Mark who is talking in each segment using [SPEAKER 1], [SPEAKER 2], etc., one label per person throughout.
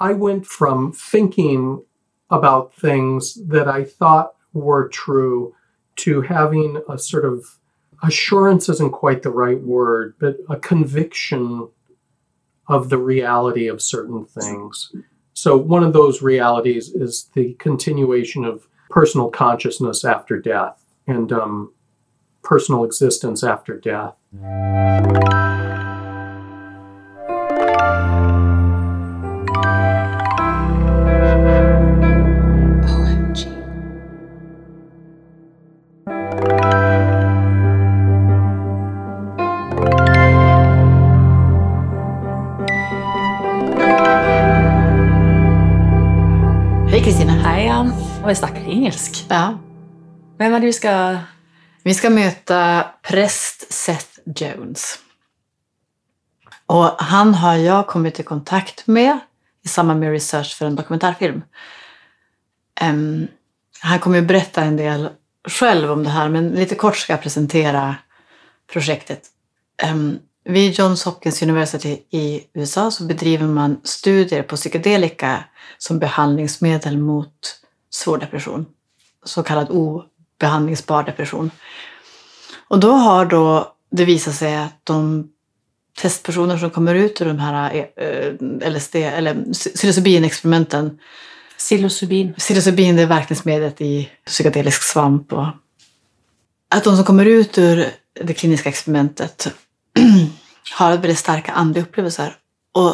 [SPEAKER 1] I went from thinking about things that I thought were true to having a sort of assurance isn't quite the right word, but a conviction of the reality of certain things. So, one of those realities is the continuation of personal consciousness after death and um, personal existence after death.
[SPEAKER 2] Engelsk.
[SPEAKER 3] Ja.
[SPEAKER 2] Hvem er det vi skal
[SPEAKER 3] Vi ska möta präst Seth Jones. Och han har jag kommit i kontakt med i samband med research för en dokumentärfilm. Em, han kommer ju berätta en del själv om det här, men lite kort ska jag presentera projektet. Um, vid Johns Hopkins University i USA så bedriver man studier på psykedelika som behandlingsmedel mot svår depression. Så kallad obehandlingsbar depression. Och då har då det visat sig att de testpersoner som kommer ut ur de här eh, LSD eller psilocybin-experimenten
[SPEAKER 2] Psilocybin.
[SPEAKER 3] Psilocybin det är verkningsmedlet i psykedelisk svamp. Och att de som kommer ut ur det kliniska experimentet har väldigt starka andliga upplevelser. Och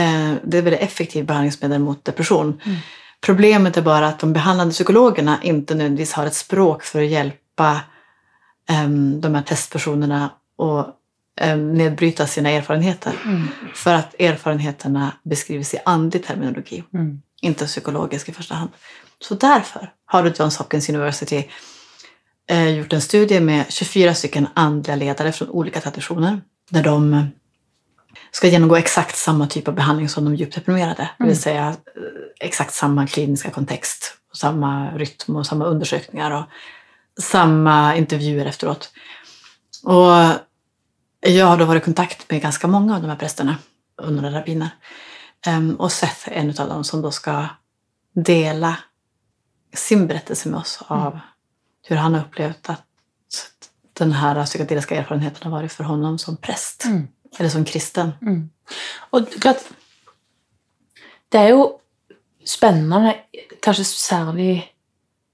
[SPEAKER 3] eh, det är väldigt effektivt behandlingsmedel mot depression.
[SPEAKER 2] Mm.
[SPEAKER 3] Problemet är bara att de behandlande psykologerna inte nödvändigtvis har ett språk för att hjälpa eh, de här testpersonerna att eh, nedbryta sina erfarenheter.
[SPEAKER 2] Mm.
[SPEAKER 3] För att erfarenheterna beskrivs i andlig terminologi
[SPEAKER 2] Mm.
[SPEAKER 3] inte psykologisk i första hand. Så därför har Johns Hopkins University eh, gjort en studie med 24 stycken andliga ledare från olika traditioner där de ska genomgå exakt samma typ av behandling som de djupt deprimerade. Det vill säga eh, exakt samma kliniska kontext, och samma rytm och samma undersökningar och samma intervjuer efteråt. Och jag har då varit i kontakt med ganska många av de här prästerna, under rabbiner. Um, och Seth är en av dem som då ska dela sin berättelse med oss av hur han har upplevt att den här psykedeliska erfarenheten har varit för honom som präst.
[SPEAKER 2] Mm.
[SPEAKER 3] Eller som kristen.
[SPEAKER 2] Mm. Og klart, det er jo spennende, kanskje særlig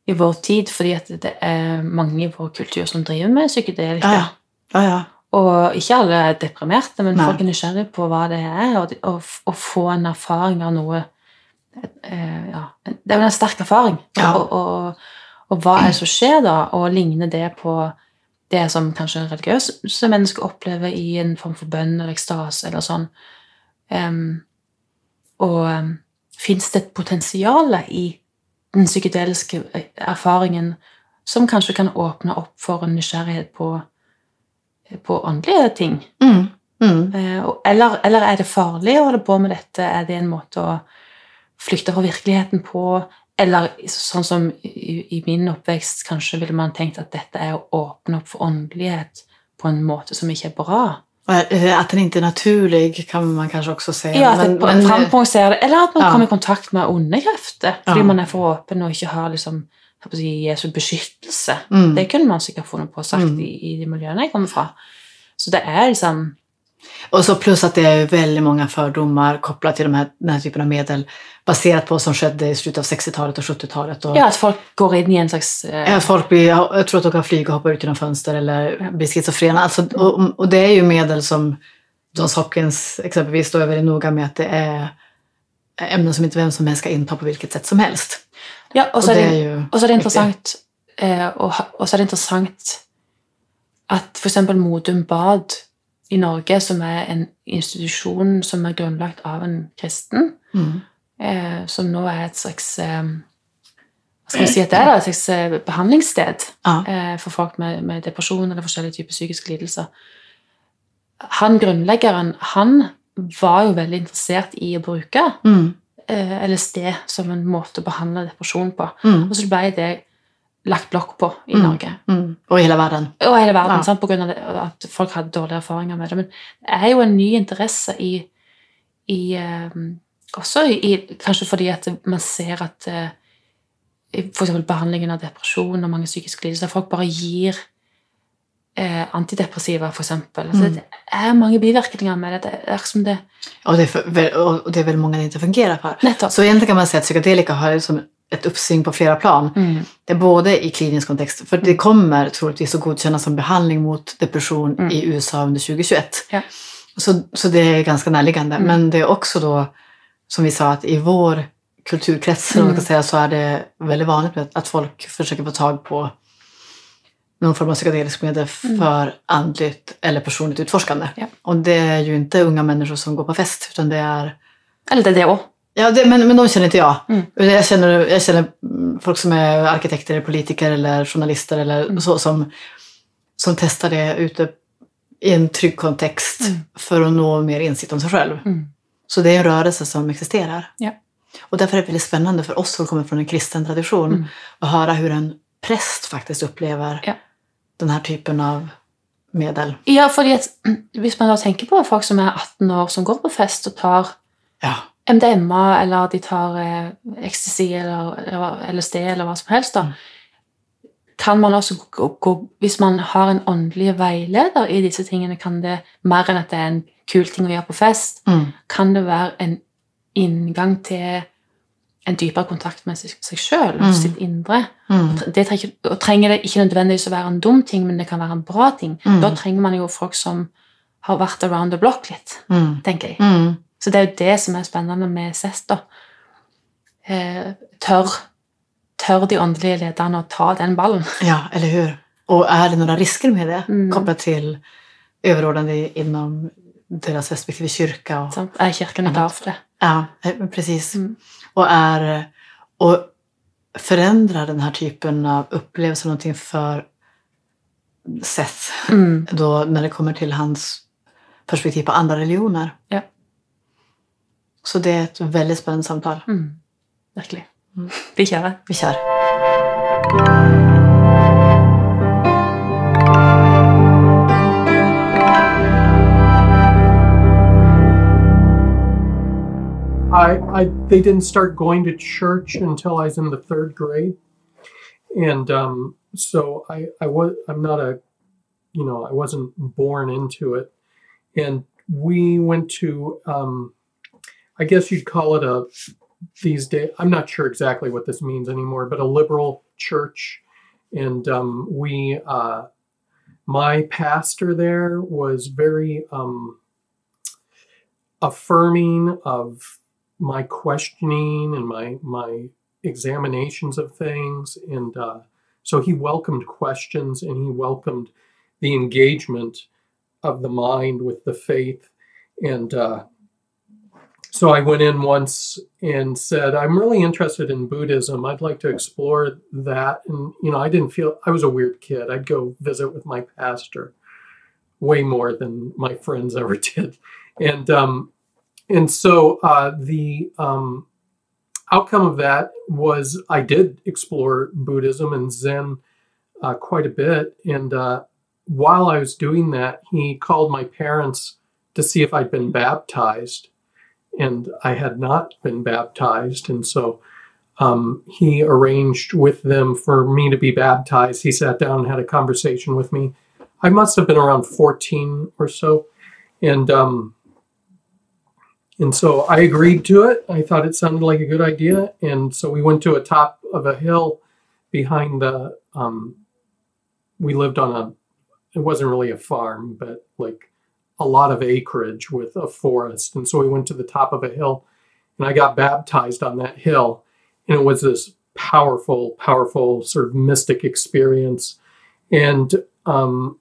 [SPEAKER 2] i vår tid, fordi at det er mange i vår kultur som driver med psykedelika.
[SPEAKER 3] Ja, ja. ja.
[SPEAKER 2] Og ikke alle er deprimerte, men
[SPEAKER 3] Nei.
[SPEAKER 2] folk er nysgjerrige på hva det er, og, og, og få en erfaring av noe eh, ja, Det er jo en sterk erfaring.
[SPEAKER 3] Ja.
[SPEAKER 2] Og, hva er det som skjer da? Og ligner det på det som kanskje religiøse mennesker opplever i en form for bønn eller ekstase eller sånn? Em, og um, fins det et potensial i den psykedeliske erfaringen som kanskje kan åpne opp for en nysgjerrighet på på åndelige ting.
[SPEAKER 3] Mm. Mm.
[SPEAKER 2] Eh, og- Eller, eller er det farlig å holde på med dette? Er det en måte å flykte fra virkeligheten på? Eller sånn som i, i min oppvekst, kanskje ville man tenkt at dette er å åpne opp for åndelighet på en måte som ikke er bra.
[SPEAKER 3] Och, eh, Att den inte är naturlig kan man kanske också säga.
[SPEAKER 2] Ja,
[SPEAKER 3] Men-
[SPEAKER 2] det
[SPEAKER 3] men-
[SPEAKER 2] framprovosere det. Eller at man
[SPEAKER 3] Ja.
[SPEAKER 2] kommer i kontakt med onde krefter fordi
[SPEAKER 3] Ja.
[SPEAKER 2] man er for åpen og ikke har liksom, Jesu beskyttelse.
[SPEAKER 3] Mm.
[SPEAKER 2] Det kunne man sikkert funnet på sagt
[SPEAKER 3] Mm.
[SPEAKER 2] i, i de miljøene jeg kommer fra. Så det er liksom
[SPEAKER 3] Och så plus att det är väldigt många fördomar kopplat till de här, den här typen av medel baserat på vad som skedde i slutet av 60-talet och 70-talet. Och,
[SPEAKER 2] Ja, at folk går inn i en slags eh,
[SPEAKER 3] Att folk blir, jag tror att de kan flyga och hoppa ut genom fönster eller bli schizofrena. Alltså, och, och det är ju medel som Johns Hopkins exempelvis då är väldigt noga med att det är ämnen som inte vem som helst ska inta på vilket sätt som helst.
[SPEAKER 2] Ja, og så
[SPEAKER 3] Och det
[SPEAKER 2] det,
[SPEAKER 3] är ju
[SPEAKER 2] og så er det
[SPEAKER 3] viktigt.
[SPEAKER 2] interessant eh, ha- og så er det interessant at for eksempel Modum Bad i Norge, som er en institusjon som er grunnlagt av en kristen,
[SPEAKER 3] Mm
[SPEAKER 2] eh, som nu är ett slags eh, vad ska man säga att det är ett slags eh,
[SPEAKER 3] ja.
[SPEAKER 2] Eh, för folk med, med depression eller olika typer av psykisk lidelse. Han, grundläggaren, han var ju väldigt intresserad i att bruka
[SPEAKER 3] mm.
[SPEAKER 2] Eh, LSD som en måte att behandla depression på.
[SPEAKER 3] Mm.
[SPEAKER 2] Och så blev det lagt block på i
[SPEAKER 3] mm.
[SPEAKER 2] Norge.
[SPEAKER 3] Mm. Och i hela världen.
[SPEAKER 2] Och i hela världen,
[SPEAKER 3] ja.
[SPEAKER 2] sant? på grund av att folk hade dåliga erfarenheter med det. Men det är ju en ny intresse i, i um, Også i, kanskje fordi at man ser at eh, eksempel behandlingen av depresjon og mange psykiske lidelser Folk bare gir eh, antidepressiva, eksempel. Altså,
[SPEAKER 3] Mm.
[SPEAKER 2] Det er mange bivirkninger med det. Det er som det
[SPEAKER 3] Och det, är för, och det är väldigt många det inte fungerar för.
[SPEAKER 2] Nettopp.
[SPEAKER 3] Så egentligen kan man säga att psykedelika har liksom ett uppsving på flera plan.
[SPEAKER 2] Mm.
[SPEAKER 3] Det är både i klinisk kontext, för det kommer troligtvis att godkännas som behandling mot depression
[SPEAKER 2] Mm.
[SPEAKER 3] i USA under 2021.
[SPEAKER 2] Ja.
[SPEAKER 3] Så, så det är ganska närliggande.
[SPEAKER 2] Mm.
[SPEAKER 3] Men det är också då, som vi sa, att i vår kulturkrets man
[SPEAKER 2] Mm.
[SPEAKER 3] ska säga, så är det väldigt vanligt att folk försöker få tag på någon form av psykedelisk medel
[SPEAKER 2] Mm.
[SPEAKER 3] för andligt eller personligt utforskande.
[SPEAKER 2] Ja.
[SPEAKER 3] Och det är ju inte unga människor som går på fest, utan det är
[SPEAKER 2] Eller det er det òg.
[SPEAKER 3] Ja, det, men, men de känner inte jag.
[SPEAKER 2] Mm.
[SPEAKER 3] Jag, känner, jag känner mm, folk som är arkitekter, politiker eller journalister eller
[SPEAKER 2] Mm.
[SPEAKER 3] så som, som testar det ute i en trygg kontext
[SPEAKER 2] Mm.
[SPEAKER 3] för att nå mer insikt om sig själv. Så det är en rörelse som existerar.
[SPEAKER 2] Ja.
[SPEAKER 3] Och därför är det väldigt spännande för oss som kommer från en kristen tradition
[SPEAKER 2] Mm.
[SPEAKER 3] att höra hur en präst faktiskt upplever
[SPEAKER 2] Ja.
[SPEAKER 3] den här typen av medel.
[SPEAKER 2] Ja, fordi at hvis man da tenker på folk som er 18 år, som går på fest og tar
[SPEAKER 3] Ja.
[SPEAKER 2] MDMA, eller de tar eh, ecstasy eller, eller LSD eller hva som helst, da,
[SPEAKER 3] Mm.
[SPEAKER 2] Kan man også gå, gå Hvis man har en åndelig veileder i disse tingene, kan det mer enn at det er en kul ting å gjøre på fest,
[SPEAKER 3] Mm.
[SPEAKER 2] kan det være en inngang til en dypere kontakt med seg, sjøl,
[SPEAKER 3] Mm.
[SPEAKER 2] sitt indre.
[SPEAKER 3] Mm.
[SPEAKER 2] Det trenger, og trenger det ikke nødvendigvis å være en dum ting, men det kan være en bra ting.
[SPEAKER 3] Mm.
[SPEAKER 2] Da trenger man jo folk som har vært around the block litt,
[SPEAKER 3] Mm.
[SPEAKER 2] tenker jeg.
[SPEAKER 3] Mm.
[SPEAKER 2] Så det er jo det som er spennende med CES, da. Eh, tør, tør de åndelige lederne å ta den ballen?
[SPEAKER 3] Ja, eller hur? Och är det några risker med det
[SPEAKER 2] Mm.
[SPEAKER 3] kopplat till överordnade inom deras respektive kyrka? Och,
[SPEAKER 2] Sant? Er kirken klar for det?
[SPEAKER 3] ja, eh, precis.
[SPEAKER 2] Mm.
[SPEAKER 3] Och, är, och förändrar den här typen av upplevelser någonting för Seth
[SPEAKER 2] Mm.
[SPEAKER 3] då när det kommer till hans perspektiv på andra religioner?
[SPEAKER 2] Ja.
[SPEAKER 3] Så det är ett väldigt spännande samtal.
[SPEAKER 2] Mm. Virkelig. Vi kjører.
[SPEAKER 3] Vi kör.
[SPEAKER 1] I, I they didn't start going to church until I was in the third grade, and um, so I I was I'm not a, you know I wasn't born into it, and we went to um, I guess you'd call it a these days I'm not sure exactly what this means anymore, but a liberal church, and um, we uh, my pastor there was very um, affirming of my questioning and my my examinations of things. And uh, so he welcomed questions and he welcomed the engagement of the mind with the faith. And uh, so i went in once and said i'm really interested in buddhism i'd like to explore that and you know i didn't feel i was a weird kid i'd go visit with my pastor way more than my friends ever did and um, and so uh, the um, outcome of that was I did explore Buddhism and Zen uh, quite a bit. And uh, while I was doing that, he called my parents to see if I'd been baptized. And I had not been baptized. And so um, he arranged with them for me to be baptized. He sat down and had a conversation with me. I must have been around 14 or so. And um, and so I agreed to it. I thought it sounded like a good idea. And so we went to a top of a hill behind the, um, we lived on a, it wasn't really a farm, but like a lot of acreage with a forest. And so we went to the top of a hill and I got baptized on that hill. And it was this powerful, powerful sort of mystic experience. And um,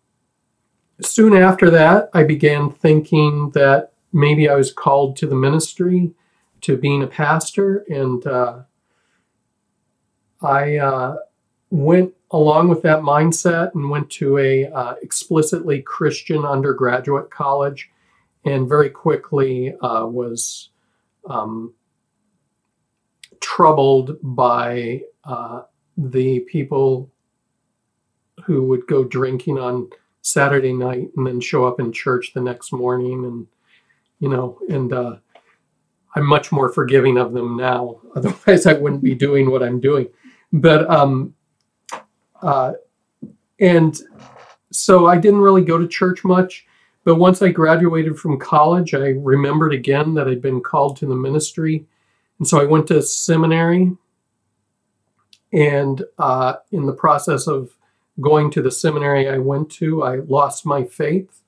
[SPEAKER 1] soon after that, I began thinking that maybe I was called to the ministry, to being a pastor, and uh, I uh, went along with that mindset and went to a uh, explicitly Christian undergraduate college, and very quickly uh, was um, troubled by uh, the people who would go drinking on Saturday night and then show up in church the next morning and you know and uh, I'm much more forgiving of them now. Otherwise, I wouldn't be doing what I'm doing. But um, uh, and so I didn't really go to church much. But once I graduated from college, I remembered again that I'd been called to the ministry, and so I went to seminary. And uh, in the process of going to the seminary I went to, I lost my faith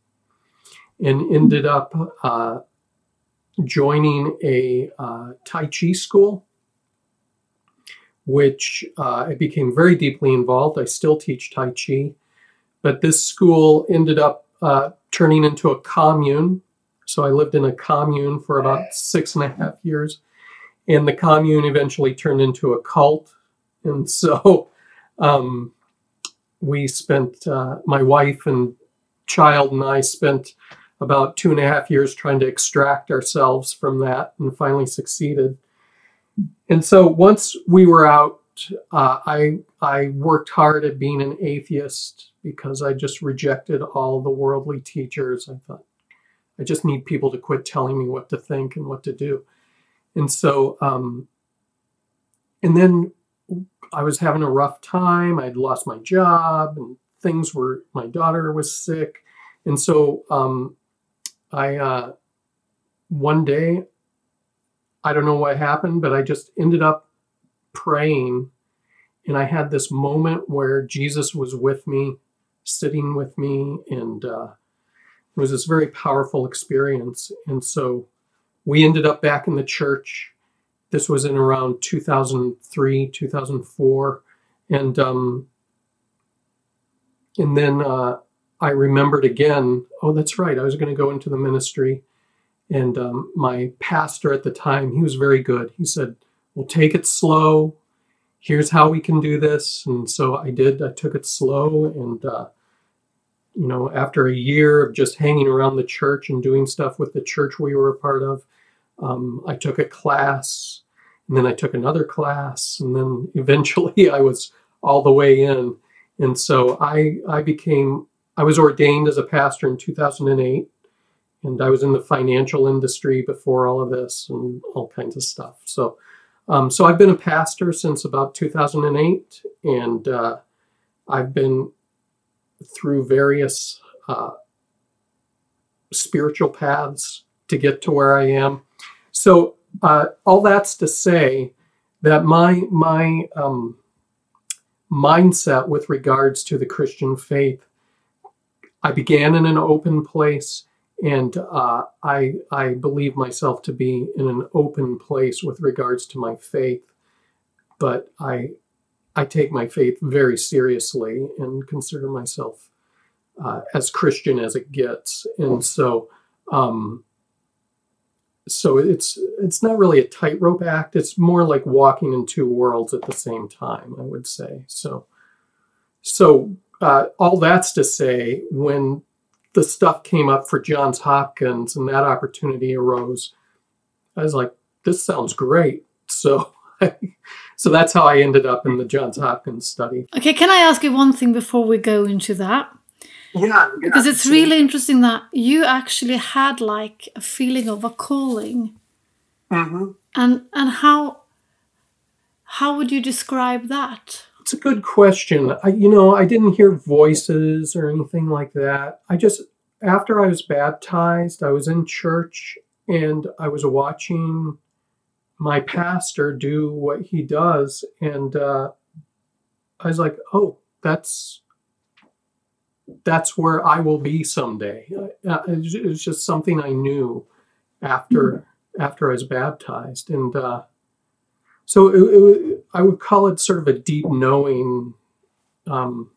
[SPEAKER 1] and ended up uh, joining a uh, Tai Chi school, which uh, I became very deeply involved. I still teach Tai Chi, but this school ended up uh, turning into a commune. So I lived in a commune for about six and a half years, and the commune eventually turned into a cult. And so um, we spent, uh, my wife and child and I spent about two and a half years trying to extract ourselves from that and finally succeeded. And so once we were out, uh, I I worked hard at being an atheist because I just rejected all the worldly teachers. I thought I just need people to quit telling me what to think and what to do. And so, um, and then I was having a rough time. I'd lost my job and things were. My daughter was sick, and so um, I uh, one day, I don't know what happened, but I just ended up praying, and I had this moment where Jesus was with me, sitting with me, and uh, it was this very powerful experience. And so we ended up back in the church. This was in around 2003, 2004, and um, and then uh, I remembered again, oh, that's right, I was going to go into the ministry. And um, my pastor at the time, he was very good. He said, We'll take it slow. Here's how we can do this. And so I did. I took it slow. And, uh, you know, after a year of just hanging around the church and doing stuff with the church we were a part of, um, I took a class. And then I took another class. And then eventually I was all the way in. And so I, I became I was ordained as a pastor in 2008, and I was in the financial industry before all of this and all kinds of stuff. So, um, so I've been a pastor since about 2008, and uh, I've been through various uh, spiritual paths to get to where I am. So, uh, all that's to say that my my um, mindset with regards to the Christian faith I began in an open place, and uh, I I believe myself to be in an open place with regards to my faith, but I I take my faith very seriously and consider myself uh, as Christian as it gets, and so. Um, so it's it's not really a tightrope act. It's more like walking in two worlds at the same time. I would say so. So uh, all that's to say, when the stuff came up for Johns Hopkins and that opportunity arose, I was like, this sounds great. So, so that's how I ended up in the Johns Hopkins study.
[SPEAKER 4] Okay, can I ask you one thing before we go into that?
[SPEAKER 1] Yeah,
[SPEAKER 4] because it's really interesting that you actually had like a feeling of a calling,
[SPEAKER 1] mm-hmm.
[SPEAKER 4] and and how how would you describe that?
[SPEAKER 1] It's a good question. I, you know, I didn't hear voices or anything like that. I just, after I was baptized, I was in church and I was watching my pastor do what he does. And uh, I was like, oh, that's that's where I will be someday. Uh, it was just something I knew after mm-hmm. after I was baptized, and uh, so it, it, I would call it sort of a deep knowing. Um,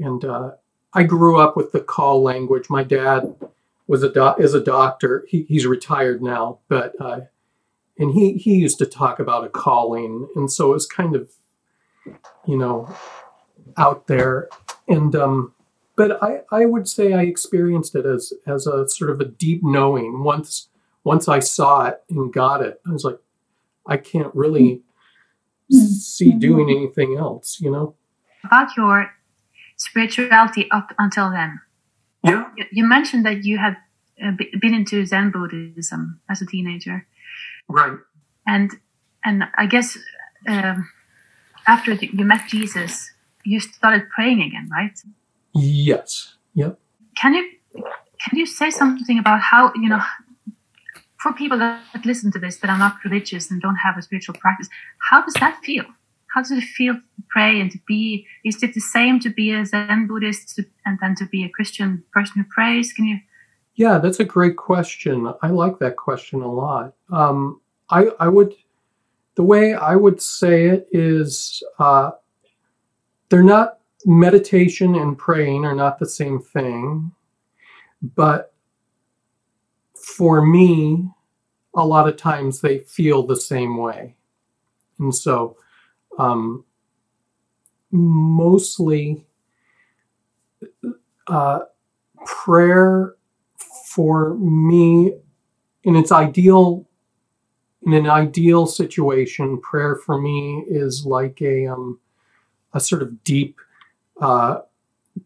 [SPEAKER 1] and uh, I grew up with the call language. My dad was a do- is a doctor. He, he's retired now, but uh, and he he used to talk about a calling, and so it was kind of, you know, out there. And um, but I I would say I experienced it as as a sort of a deep knowing. Once once I saw it and got it, I was like, I can't really see doing anything else, you know?
[SPEAKER 2] About your spirituality up until then.
[SPEAKER 1] Yeah.
[SPEAKER 2] You mentioned that you had uh, been into Zen Buddhism as a teenager.
[SPEAKER 1] Right.
[SPEAKER 2] and and I guess um, after you met Jesus, you started praying again, right?
[SPEAKER 1] Yes. Yep.
[SPEAKER 2] Can you can you say something about how you know for people that listen to this that are not religious and don't have a spiritual practice, how does that feel? How does it feel to pray and to be? Is it the same to be a Zen Buddhist and then to be a Christian person who prays? Can you?
[SPEAKER 1] Yeah, that's a great question. I like that question a lot. Um, I, I would, the way I would say it is, uh, they're not meditation and praying are not the same thing, but for me, a lot of times they feel the same way, and so um, mostly uh, prayer for me in its ideal in an ideal situation prayer for me is like a um a sort of deep uh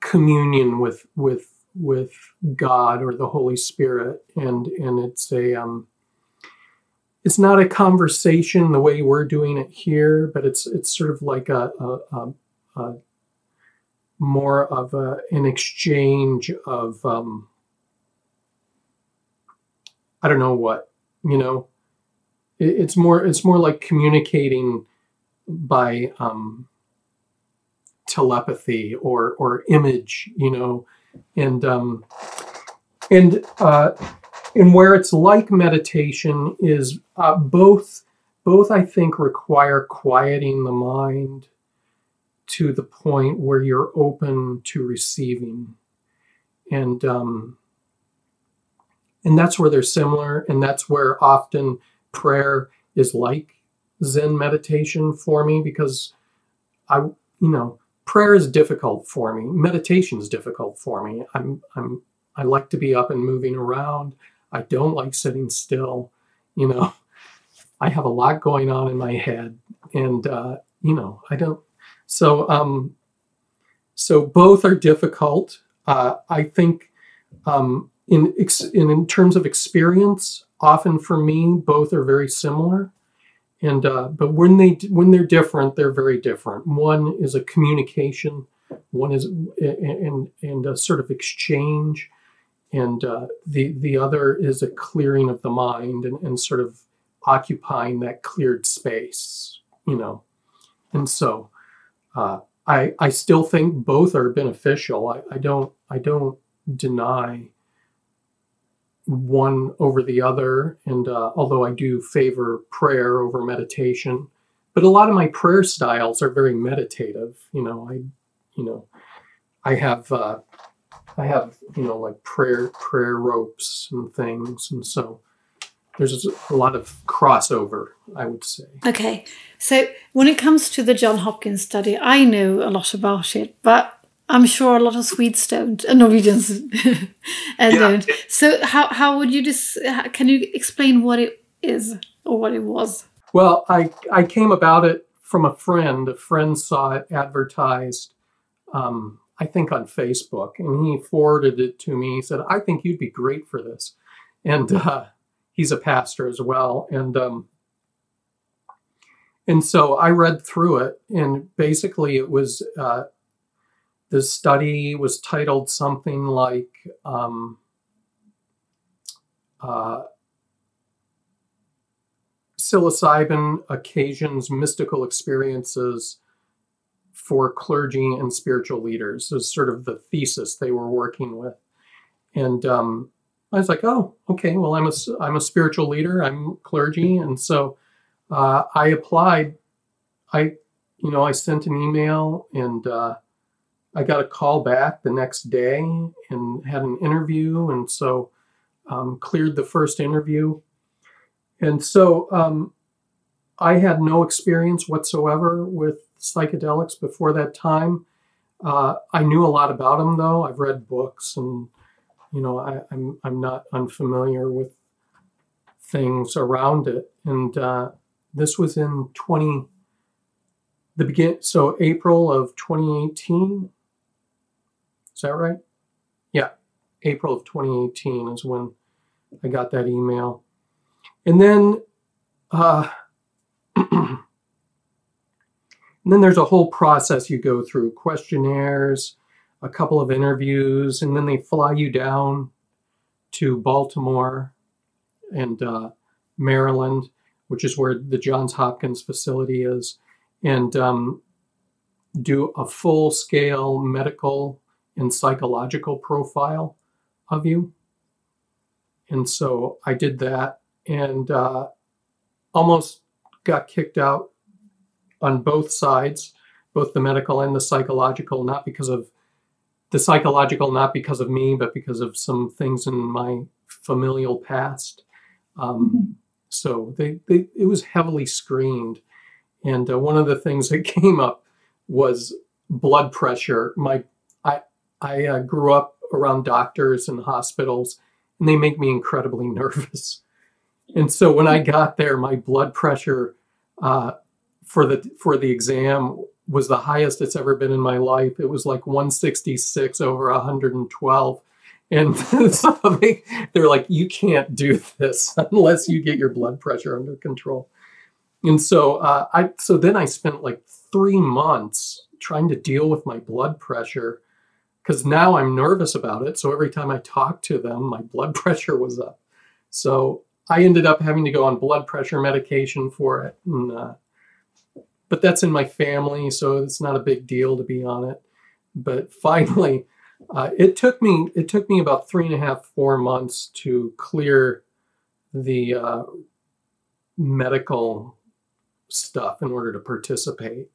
[SPEAKER 1] communion with with with god or the holy spirit and and it's a um it's not a conversation the way we're doing it here but it's it's sort of like a a, a, a more of a, an exchange of um I don't know what, you know. It, it's more it's more like communicating by um, telepathy or or image, you know, and um, and uh, and where it's like meditation is uh, both both I think require quieting the mind to the point where you're open to receiving, and um, and that's where they're similar and that's where often prayer is like zen meditation for me because i you know prayer is difficult for me. Meditation is difficult for me. I'm i'm i like to be up and moving around i don't like sitting still you know i have a lot going on in my head and uh you know i don't so um so both are difficult uh i think um in, ex- in in terms of experience, often for me, both are very similar. And uh, but when they when they're different, they're very different. One is a communication, one is and and a sort of exchange, and uh, the the other is a clearing of the mind and, and sort of occupying that cleared space. You know, and so uh, I I still think both are beneficial. I, I don't I don't deny one over the other. And uh, although I do favor prayer over meditation, but a lot of my prayer styles are very meditative. You know, I, you know, I have, uh, I have, you know, like prayer prayer ropes and things, and so there's a lot of crossover. I would say.
[SPEAKER 4] Okay, so when it comes to the John Hopkins study, I know a lot about it, but I'm sure a lot of Swedes don't, and Norwegians and
[SPEAKER 1] Yeah.
[SPEAKER 4] don't. So how how would you just can you explain what it is or what it was?
[SPEAKER 1] Well, I I came about it from a friend. A friend saw it advertised, um, I think on Facebook, and he forwarded it to me. He said, "I think you'd be great for this," and uh, he's a pastor as well. And um, and so I read through it, and basically it was uh, the study was titled something like. Um, uh, psilocybin occasions mystical experiences for clergy and spiritual leaders. Is sort of the thesis they were working with. And um, i was like oh okay well i'm a, I'm a spiritual leader i'm clergy. And so uh, i applied i you know i sent an email and uh, i got a call back the next day and had an interview and so um, cleared the first interview. And so um, I had no experience whatsoever with psychedelics before that time. Uh, I knew a lot about them, though. I've read books, and you know, I, I'm I'm not unfamiliar with things around it. And uh, this was in 20 the begin so April of 2018. Is that right? Yeah, April of 2018 is when I got that email. And then uh, and then there's a whole process you go through questionnaires, a couple of interviews, and then they fly you down to Baltimore and uh, Maryland, which is where the Johns Hopkins facility is, and um, do a full scale medical and psychological profile of you. And so I did that and uh, almost got kicked out on both sides, both the medical and the psychological, not because of the psychological, not because of me, but because of some things in my familial past. Um, so they, they, it was heavily screened. And uh, one of the things that came up was blood pressure. My, I, I uh, grew up around doctors and hospitals, and they make me incredibly nervous. And so when I got there, my blood pressure uh, for the for the exam was the highest it's ever been in my life. It was like 166 over 112. And so they, they're like, you can't do this unless you get your blood pressure under control. And so uh, I so then I spent like three months trying to deal with my blood pressure because now I'm nervous about it. So every time I talked to them, my blood pressure was up. So I ended up having to go on blood pressure medication for it. And, uh, but that's in my family, so it's not a big deal to be on it. But finally, uh, it took me it took me about three and a half four months to clear the uh, medical stuff in order to participate,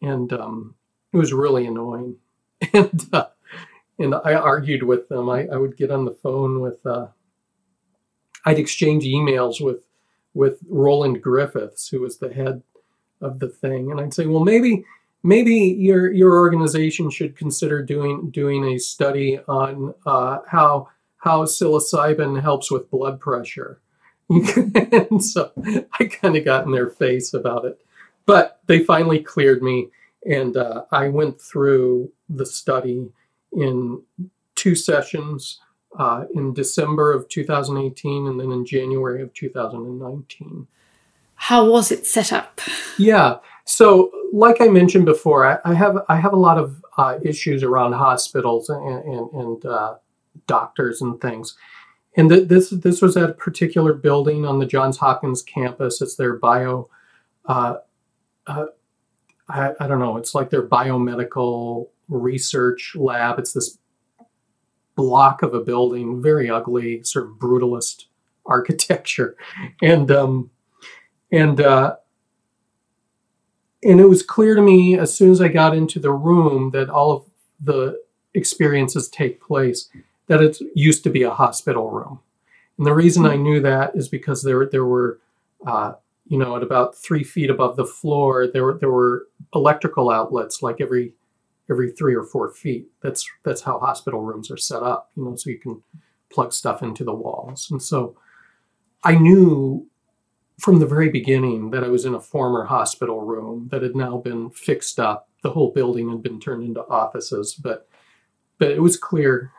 [SPEAKER 1] and um, it was really annoying. And uh, and I argued with them. I, I would get on the phone with. Uh, I'd exchange emails with with Roland Griffiths, who was the head of the thing, and I'd say, well, maybe maybe your your organization should consider doing doing a study on uh, how how psilocybin helps with blood pressure. and so I kind of got in their face about it, but they finally cleared me, and uh, I went through the study in two sessions uh, in December of 2018 and then in January of 2019.
[SPEAKER 4] How was it set up?
[SPEAKER 1] Yeah. So, like I mentioned before, I, I have I have a lot of uh, issues around hospitals and and, and uh, doctors and things. And th- this this was at a particular building on the Johns Hopkins campus. It's their bio. Uh, uh I, I don't know. It's like their biomedical research lab. It's this block of a building, very ugly, sort of brutalist architecture, and um, and uh, and it was clear to me as soon as I got into the room that all of the experiences take place that it used to be a hospital room, and the reason I knew that is because there there were. Uh, you know, at about three feet above the floor, there were there were electrical outlets like every every three or four feet. That's that's how hospital rooms are set up, you know, so you can plug stuff into the walls. And so I knew from the very beginning that I was in a former hospital room that had now been fixed up. The whole building had been turned into offices, but but it was clear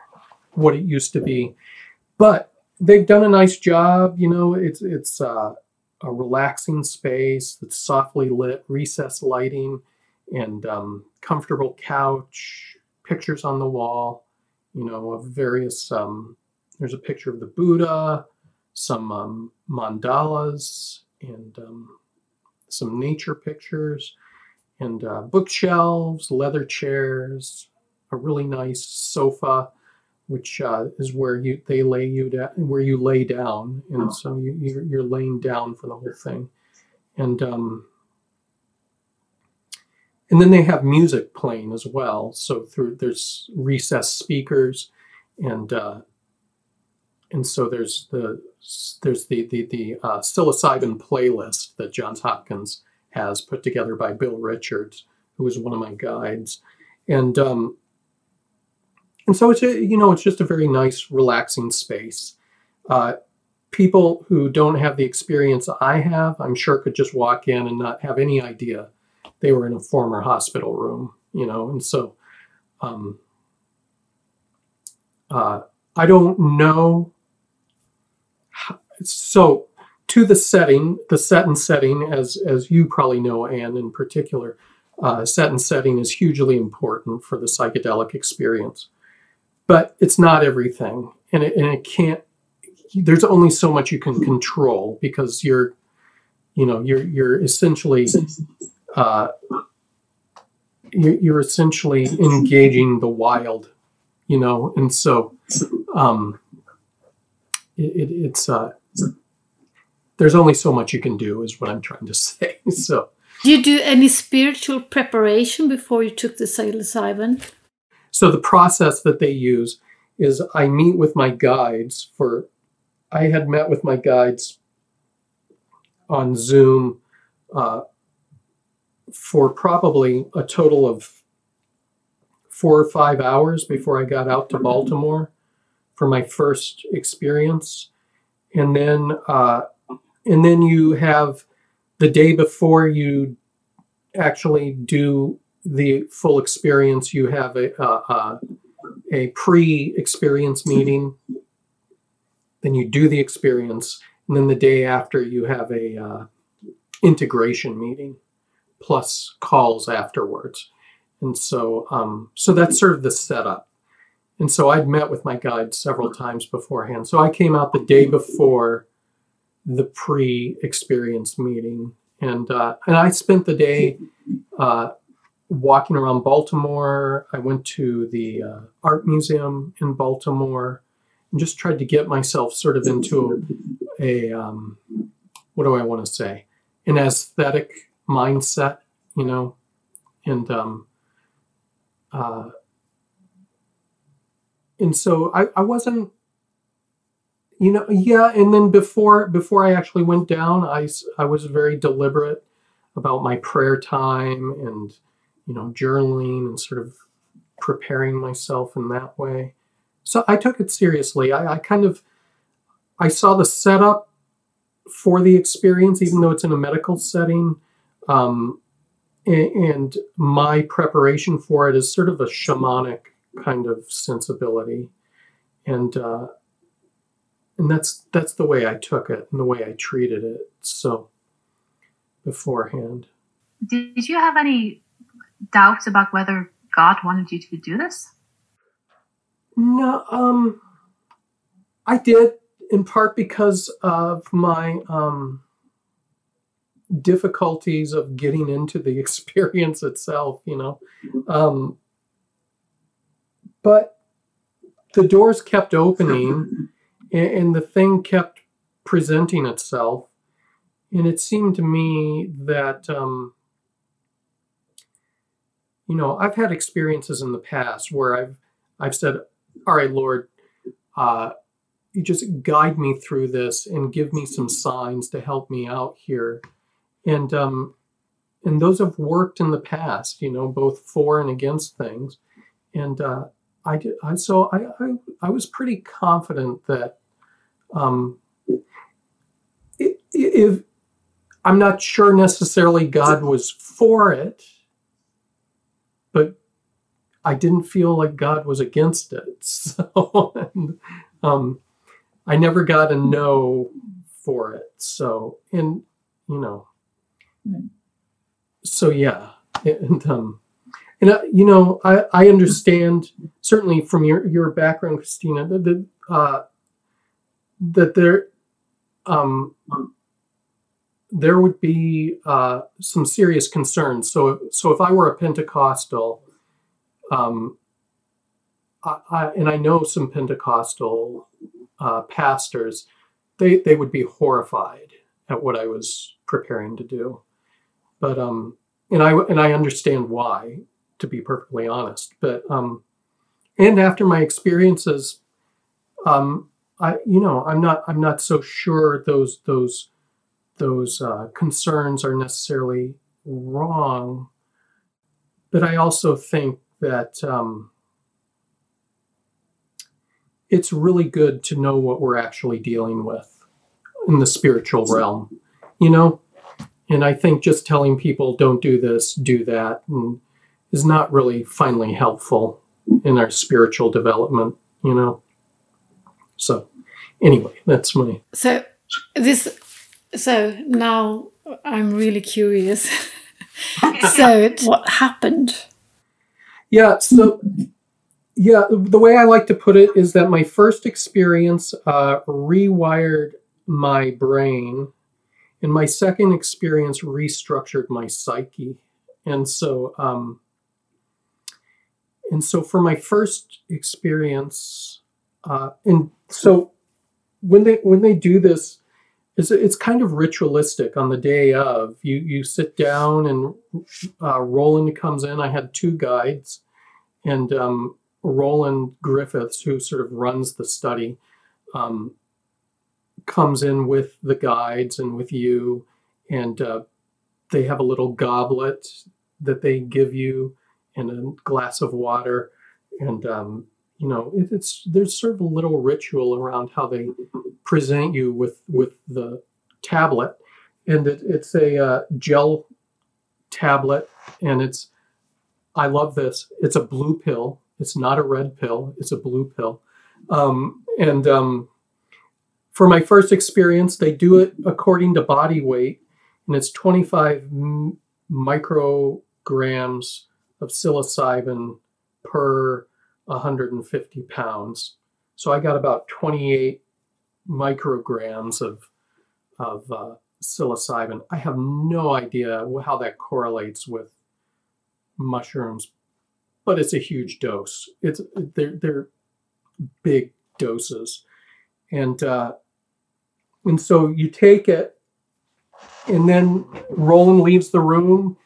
[SPEAKER 1] what it used to be. But they've done a nice job, you know, it's it's uh, a relaxing space that's softly lit, recessed lighting and um, comfortable couch, pictures on the wall, you know, of various. Um, there's a picture of the Buddha, some um, mandalas, and um, some nature pictures, and uh, bookshelves, leather chairs, a really nice sofa, which uh, is where you they lay you down, where you lay down, and so you, you're, you're laying down for the whole thing, and um, and then they have music playing as well. So through there's recessed speakers, and uh, and so there's the there's the the the uh, psilocybin playlist that Johns Hopkins has put together by Bill Richards, who was one of my guides, and um, and so it's a, you know it's just a very nice relaxing space. Uh, people who don't have the experience I have, I'm sure, could just walk in and not have any idea they were in a former hospital room, you know, and so um, uh, I don't know. So to the setting, the set and setting, as as you probably know, Anne in particular, uh, set and setting is hugely important for the psychedelic experience. But it's not everything, and it, and it can't. There's only so much you can control because you're, you know, you're you're essentially. Uh, you're essentially engaging the wild, you know, and so um, it, it's uh, there's only so much you can do, is what I'm trying to say. So,
[SPEAKER 4] Did you do any spiritual preparation before you took the psilocybin?
[SPEAKER 1] so the process that they use is I meet with my guides for. I had met with my guides on Zoom uh, for probably a total of four or five hours before I got out to Baltimore for my first experience, and then uh, and then you have the day before you actually do the full experience. You have a a, a, pre-experience meeting, then you do the experience, and then the day after you have a uh, integration meeting plus calls afterwards. And so, um, so that's sort of the setup. And so I'd met with my guide several times beforehand. So I came out the day before the pre-experience meeting, and uh, and I spent the day uh, walking around Baltimore. I went to the uh, art museum in Baltimore, and just tried to get myself sort of into a um, what do I want to say, an aesthetic mindset, you know, and um, uh, and so I, I wasn't you know yeah and then before before i actually went down i i was very deliberate about my prayer time and you know journaling and sort of preparing myself in that way. So i took it seriously. I, I kind of i saw the setup for the experience even though it's in a medical setting um, and my preparation for it is sort of a shamanic kind of sensibility. And uh, and that's that's the way I took it and the way I treated it. So beforehand,
[SPEAKER 2] Did you have any doubts about whether God wanted you to do this?
[SPEAKER 1] no, um, I did in part because of my um, difficulties of getting into the experience itself. You know, um, but the doors kept opening, and, the thing kept presenting itself. And it seemed to me that, um, you know, I've had experiences in the past where I've I've said, "All right, Lord, uh, you just guide me through this and give me some signs to help me out here," and um, and those have worked in the past, you know, both for and against things, and uh, I did. I so I, I I was pretty confident that um, if I'm not sure necessarily God was for it, but I didn't feel like God was against it. So and, um, I never got a no for it. So and you know, so yeah, and um, and uh, you know, I I understand certainly from your your background, Christina, that that, uh, that there um there would be uh, some serious concerns. So, so if I were a Pentecostal, um, I, I, and I know some Pentecostal uh, pastors, they they would be horrified at what I was preparing to do. But um, and I and I understand why, to be perfectly honest. But um, and after my experiences, um, I you know I'm not I'm not so sure those those those uh, concerns are necessarily wrong, but I also think that um, it's really good to know what we're actually dealing with in the spiritual realm, you know. And I think just telling people don't do this, do that, is not really finally helpful in our spiritual development, you know. So, anyway, that's my
[SPEAKER 4] So this So now I'm really curious. so what happened?
[SPEAKER 1] Yeah, so yeah, the way I like to put it is that my first experience uh, rewired my brain, and my second experience restructured my psyche. And so, um, and so for my first experience, uh, and so when they when they do this, it's, it's kind of ritualistic on the day of. You you sit down and uh, Roland comes in. I had two guides, and um, Roland Griffiths, who sort of runs the study, um, comes in with the guides and with you, and uh, they have a little goblet that they give you and a glass of water, and um, you know it, it's there's sort of a little ritual around how they present you with with the tablet, and it, it's a uh, gel tablet, and it's I love this. It's a blue pill. It's not a red pill. It's a blue pill, um, and um, for my first experience, they do it according to body weight, and it's 25 m- micrograms of psilocybin per 150 pounds. So I got about 28 micrograms of of uh, psilocybin. I have no idea how that correlates with mushrooms, but it's a huge dose. It's they're they're big doses, and uh, and so you take it, and then Roland leaves the room,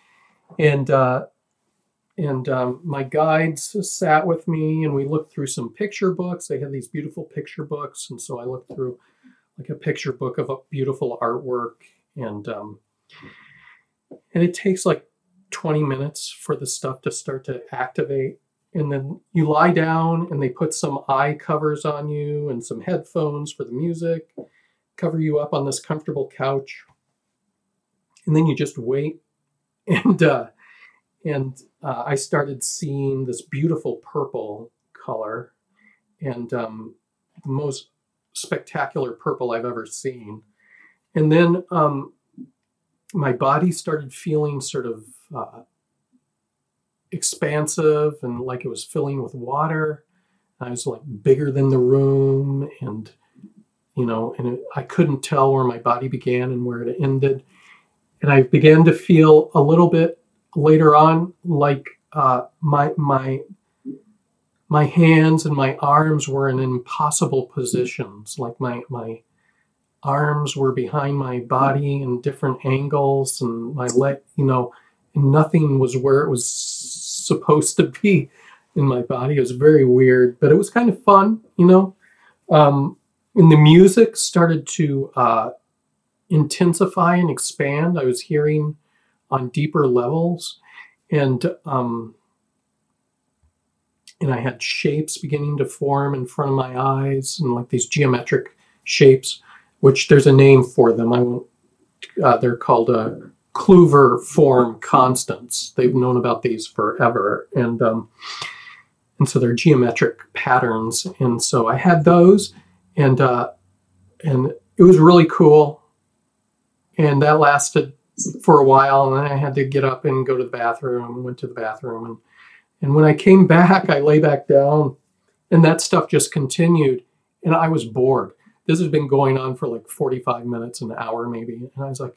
[SPEAKER 1] and uh, and um, my guides sat with me, and we looked through some picture books. They had these beautiful picture books, and so I looked through like a picture book of a beautiful artwork, and um, and it takes like 20 minutes for the stuff to start to activate. And then you lie down and they put some eye covers on you and some headphones for the music, cover you up on this comfortable couch. And then you just wait. And, uh, and uh, I started seeing this beautiful purple color and um, the most spectacular purple I've ever seen. And then um, my body started feeling sort of uh, expansive and like it was filling with water. I was like bigger than the room, and you know, and it, I couldn't tell where my body began and where it ended. And I began to feel a little bit later on like uh, my my my hands and my arms were in impossible positions, like my my arms were behind my body in different angles, and my leg, you know, nothing was where it was supposed to be in my body. It was very weird, but it was kind of fun, you know. Um, and the music started to uh, intensify and expand. I was hearing on deeper levels, and um, and I had shapes beginning to form in front of my eyes, and like these geometric shapes, which there's a name for them. I won't. Uh, they're called uh, Kluver form constants. They've known about these forever, and um, and so they're geometric patterns. And so I had those, and uh, and it was really cool. And that lasted for a while, and then I had to get up and go to the bathroom. Went to the bathroom, and and when I came back, I lay back down, and that stuff just continued, and I was bored. This has been going on for like 45 minutes, an hour maybe, and I was like,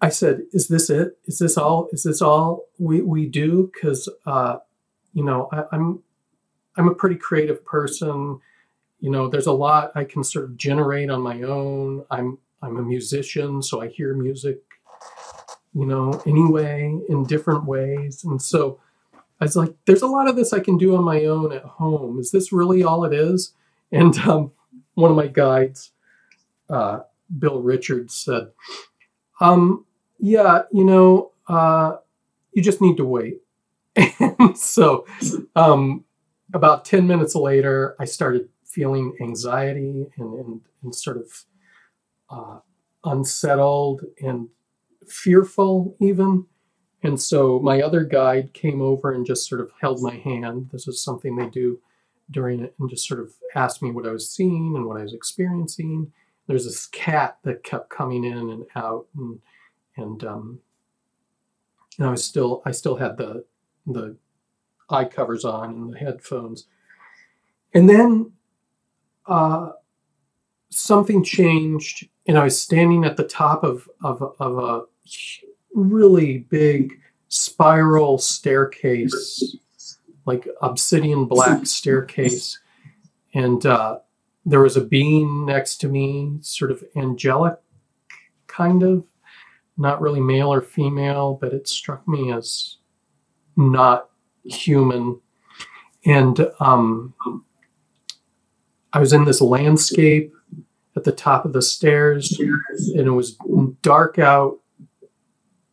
[SPEAKER 1] I said, "Is this it? Is this all? Is this all we we do?" Because uh, you know, I, I'm I'm a pretty creative person. You know, there's a lot I can sort of generate on my own. I'm I'm a musician, so I hear music, you know, anyway in different ways, and so I was like, "There's a lot of this I can do on my own at home. Is this really all it is?" And um, one of my guides, uh, Bill Richards, said, um, yeah, you know, uh, you just need to wait. and so, um, about 10 minutes later, I started feeling anxiety and, and, and sort of uh, unsettled and fearful, even. And so, my other guide came over and just sort of held my hand. This is something they do during it, and just sort of asked me what I was seeing and what I was experiencing. there's this cat that kept coming in and out and and um and I was still I still had the the eye covers on and the headphones. And then uh something changed and I was standing at the top of of of a really big spiral staircase like obsidian black staircase and uh there was a being next to me, sort of angelic, kind of, not really male or female, but it struck me as not human. And um, I was in this landscape at the top of the stairs, and it was dark out,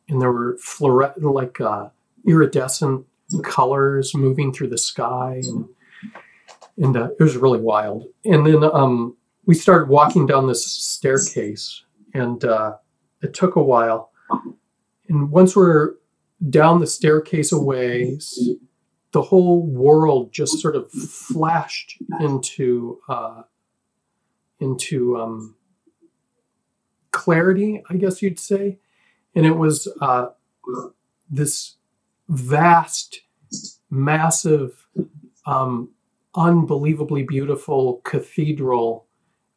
[SPEAKER 1] and there were fluorescent, like uh, iridescent colors moving through the sky. And, and uh, it was really wild. And then um, we started walking down this staircase, and uh, it took a while. And once we're down the staircase a ways, the whole world just sort of flashed into uh, into um, clarity, I guess you'd say. And it was uh, this vast, massive. Um, unbelievably beautiful cathedral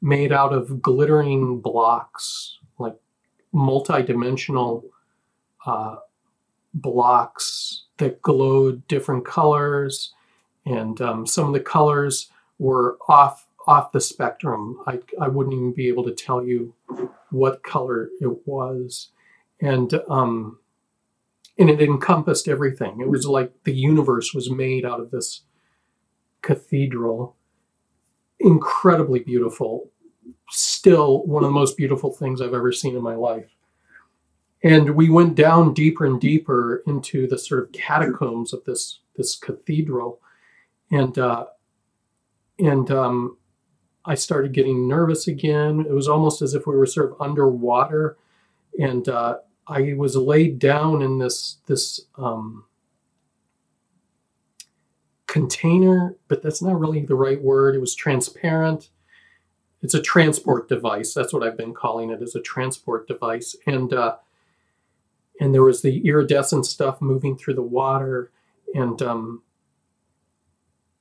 [SPEAKER 1] made out of glittering blocks, like multi-dimensional uh, blocks that glowed different colors, and um, some of the colors were off off the spectrum. I I wouldn't even be able to tell you what color it was, and um, and it encompassed everything. It was like the universe was made out of this cathedral. Incredibly beautiful. Still one of the most beautiful things I've ever seen in my life. And we went down deeper and deeper into the sort of catacombs of this this cathedral, and uh, and um, I started getting nervous again. It was almost as if we were sort of underwater, and uh, I was laid down in this this um, container, but that's not really the right word. It was transparent. It's a transport device. That's what I've been calling it, as a transport device. And uh, and there was the iridescent stuff moving through the water, and um,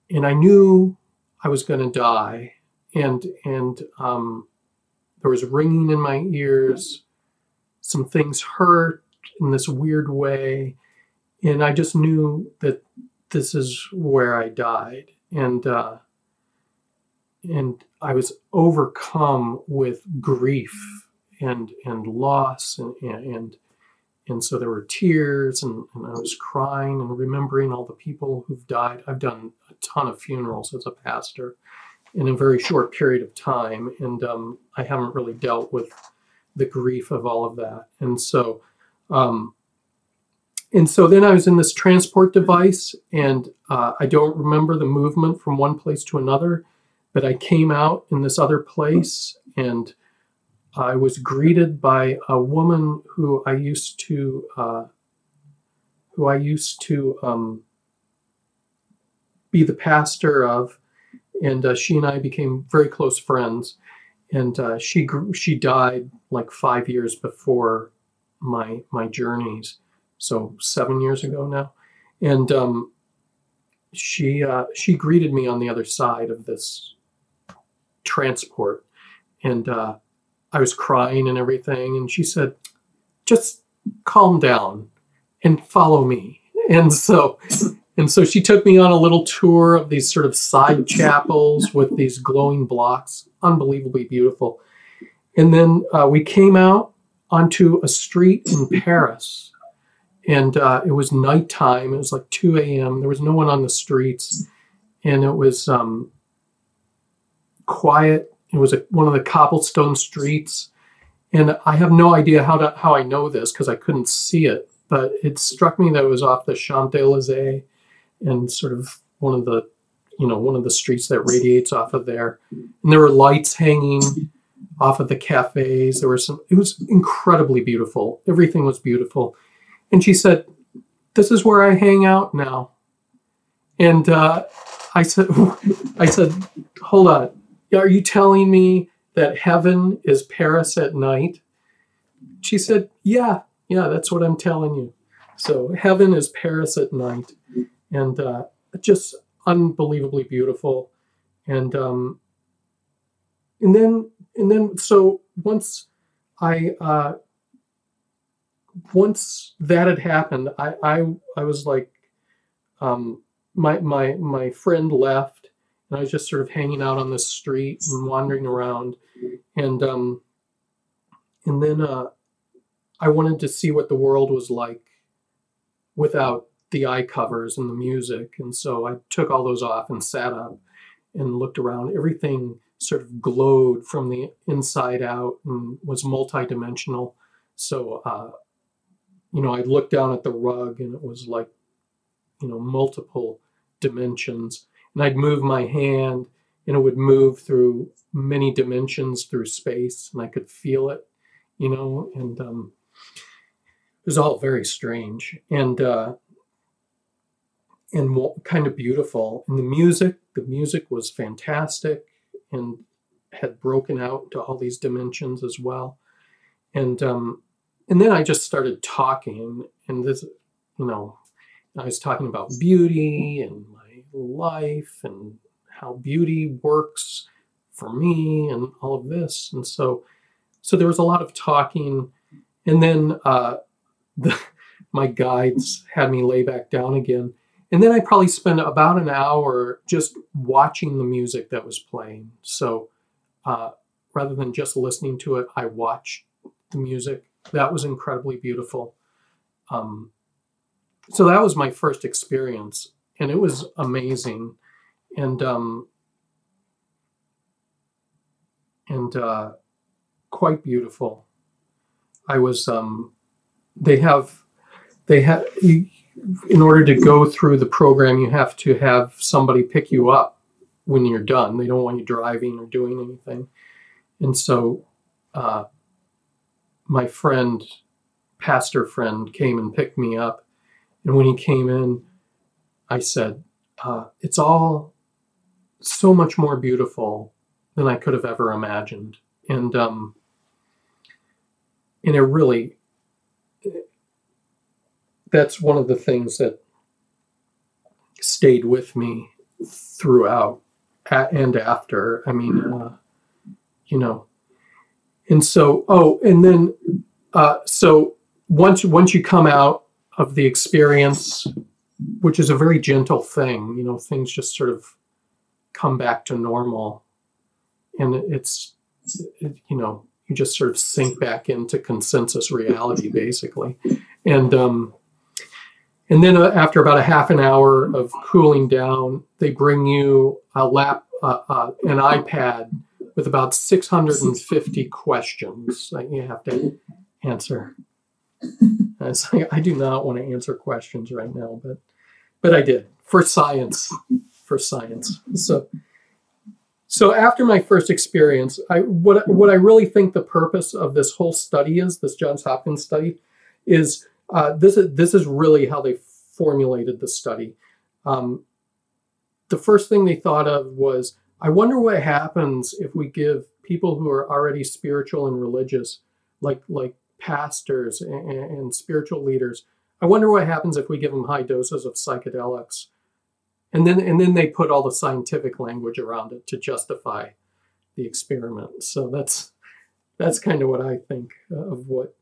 [SPEAKER 1] and I knew I was going to die, and and um, there was ringing in my ears. Some things hurt in this weird way, and I just knew that this is where I died, and uh, and I was overcome with grief and and loss and and and so there were tears and, and I was crying and remembering all the people who've died. I've done a ton of funerals as a pastor in a very short period of time, and um, I haven't really dealt with the grief of all of that. And so um, and so then I was in this transport device, and uh, I don't remember the movement from one place to another, but I came out in this other place, and I was greeted by a woman who I used to, uh, who I used to um, be the pastor of, and uh, she and I became very close friends. And uh, she grew, she died like five years before my my journeys so seven years ago now, and um, she uh, she greeted me on the other side of this transport, and uh, I was crying and everything, and she said, "Just calm down and follow me." And so. And so she took me on a little tour of these sort of side chapels with these glowing blocks, unbelievably beautiful. And then uh, we came out onto a street in Paris and uh, it was nighttime. It was like 2 a.m. There was no one on the streets, and it was um, quiet. It was a, one of the cobblestone streets, and I have no idea how to how I know this because I couldn't see it, but it struck me that it was off the Champs Elysees, and sort of one of the you know one of the streets that radiates off of there, and there were lights hanging off of the cafes. There were some. It was incredibly beautiful. Everything was beautiful and she said, This is where I hang out now. And uh, I said, I said, hold on. Are you telling me that heaven is Paris at night? She said, Yeah, yeah, that's what I'm telling you. So heaven is Paris at night, and uh, just unbelievably beautiful. And um, and then and then so once I uh, once that had happened, I I, I was like, um, my my my friend left, and I was just sort of hanging out on the street and wandering around, and um, and then uh, I wanted to see what the world was like without the eye covers and the music, and so I took all those off and sat up and looked around. Everything sort of glowed from the inside out and was multidimensional. So, uh, you know, I looked down at the rug and it was like, you know, multiple dimensions. And I'd move my hand and it would move through many dimensions through space and I could feel it, you know, and um, it was all very strange and uh, and kind of beautiful. And the music, the music was fantastic and had broken out to all these dimensions as well. And um, and then I just started talking, and this, you know, I was talking about beauty and my life and how beauty works for me and all of this. And so, so there was a lot of talking, and then uh, the, my guides had me lay back down again. And then I probably spent about an hour just watching the music that was playing. So uh, rather than just listening to it, I watched the music. That was incredibly beautiful. Um, so that was my first experience, and it was amazing, and um, and uh, quite beautiful. I was. Um, they have. They have. In order to go through the program, you have to have somebody pick you up when you're done. They don't want you driving or doing anything. And so uh, my friend, pastor friend, came and picked me up. And when he came in, I said, uh, It's all so much more beautiful than I could have ever imagined. And, um, and it really, that's one of the things that stayed with me throughout and after. I mean, uh, you know, and so oh, and then uh, so once once you come out of the experience, which is a very gentle thing, you know, things just sort of come back to normal, and it's it, you know you just sort of sink back into consensus reality basically, and um, and then uh, after about a half an hour of cooling down, they bring you a lap, uh, uh, an iPad with about 650 questions that you have to answer. Like, I do not want to answer questions right now, but but I did for science, for science. So so after my first experience, I what what I really think the purpose of this whole study is, this Johns Hopkins study, is uh, this is this is really how they formulated the study. Um, the first thing they thought of was, I wonder what happens if we give people who are already spiritual and religious, like like pastors and, and spiritual leaders. I wonder what happens if we give them high doses of psychedelics, and then and then they put all the scientific language around it to justify the experiment. So that's that's kind of what I think of what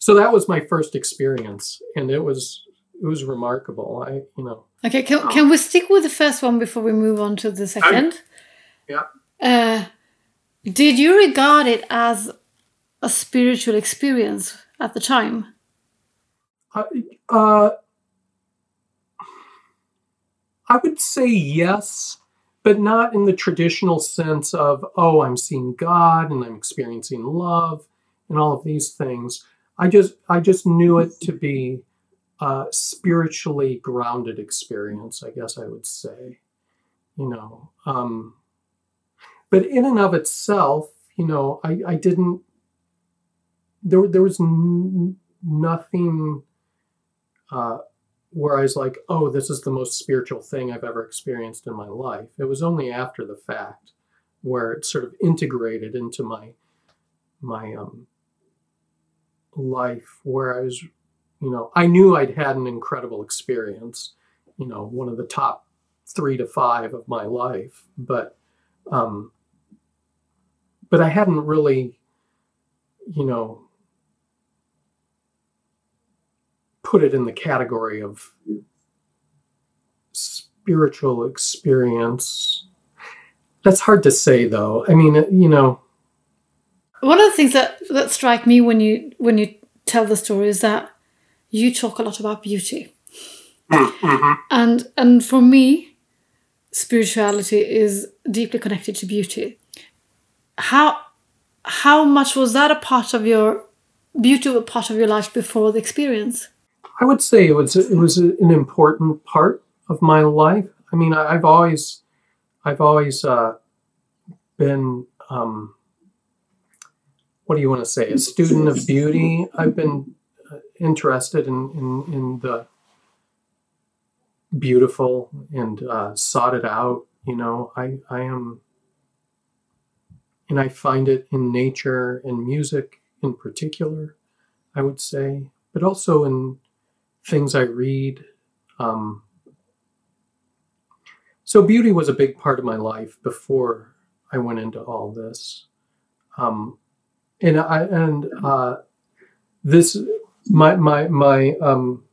[SPEAKER 1] so that was my first experience and it was it was remarkable. I you know.
[SPEAKER 4] Okay can, can we stick with the first one before we move on to the second?
[SPEAKER 1] Yeah.
[SPEAKER 4] Uh, did you regard it as a spiritual experience at the time?
[SPEAKER 1] Uh, uh, i would say yes but not in the traditional sense of oh i'm seeing god and i'm experiencing love and all of these things I just I just knew it to be a spiritually grounded experience, I guess I would say. You know, um, but in and of itself, you know, I, I didn't. There there was n- nothing uh, where I was like, oh, this is the most spiritual thing I've ever experienced in my life. It was only after the fact where it sort of integrated into my my um, life where I was, you know, I knew I'd had an incredible experience, you know, one of the top three to five of my life, but um, but I hadn't really, you know, put it in the category of spiritual experience. That's hard to say, though. I mean, you know,
[SPEAKER 4] One of the things that that strike me when you when you tell the story is that you talk a lot about beauty, and and for me, spirituality is deeply connected to beauty. How how much was that a part of your beauty a part of your life before the experience?
[SPEAKER 1] I would say it was it was an important part of my life. I mean, I, I've always I've always uh, been um, what do you want to say a student of beauty. I've been uh, interested in in, in the beautiful and uh, sought it out. You know, I I am, and I find it in nature and music in particular. I would say, but also in things I read. Um, so beauty was a big part of my life before I went into all this, um, and I and uh, this my my my um,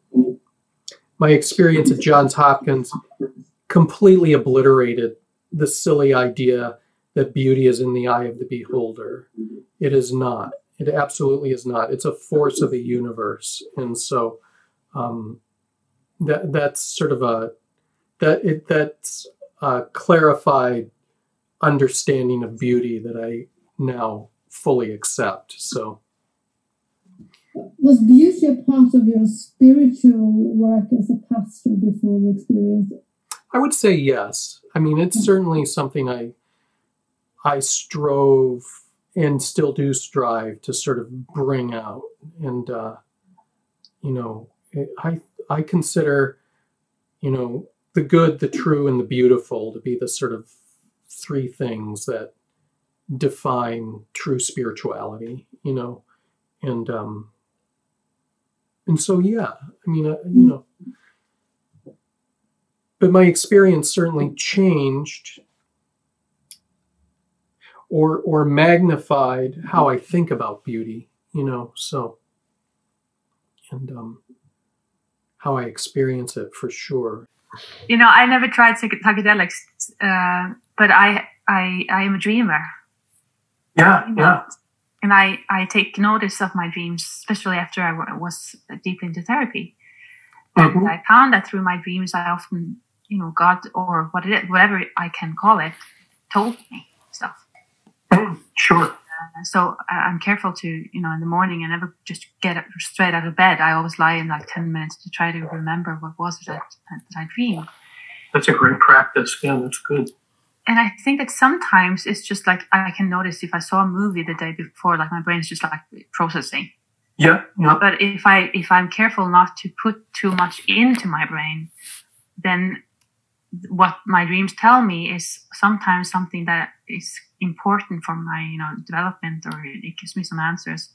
[SPEAKER 1] my experience at Johns Hopkins completely obliterated the silly idea that beauty is in the eye of the beholder. It is not. It absolutely is not. It's a force of the universe, and so um, that that's sort of a that it that's a clarified understanding of beauty that I now fully accept. So
[SPEAKER 5] Was beauty a part of your spiritual work as a pastor before the experience?
[SPEAKER 1] I would say yes. I mean, it's certainly something I I strove and still do strive to sort of bring out, and uh, you know, I I consider you know the good, the true, and the beautiful to be the sort of three things that define true spirituality. You know, and um, and so yeah, I mean, uh, you know but my experience certainly changed or or magnified how I think about beauty, you know, so and um how I experience it for sure.
[SPEAKER 2] You know, I never tried psychedelics, uh, but I, I, I am a dreamer.
[SPEAKER 1] Yeah,
[SPEAKER 2] you know, And I, I take notice of my dreams, especially after I was deep into therapy.
[SPEAKER 1] Mm-hmm.
[SPEAKER 2] And I found that through my dreams, I often, you know, God or what it whatever I can call it, told me stuff.
[SPEAKER 1] Sure.
[SPEAKER 2] Uh, so I- I'm careful to, you know, in the morning, I never just get up straight out of bed. I always lie in like 10 minutes to try to remember what was it that, that I dreamed.
[SPEAKER 1] That's a great practice. Yeah, that's good.
[SPEAKER 2] And I think that sometimes it's just like I can notice if I saw a movie the day before, like my brain's just like processing.
[SPEAKER 1] Yeah, yeah.
[SPEAKER 2] But if I if I'm careful not to put too much into my brain, then what my dreams tell me is sometimes something that is important for my you know development or it gives me some answers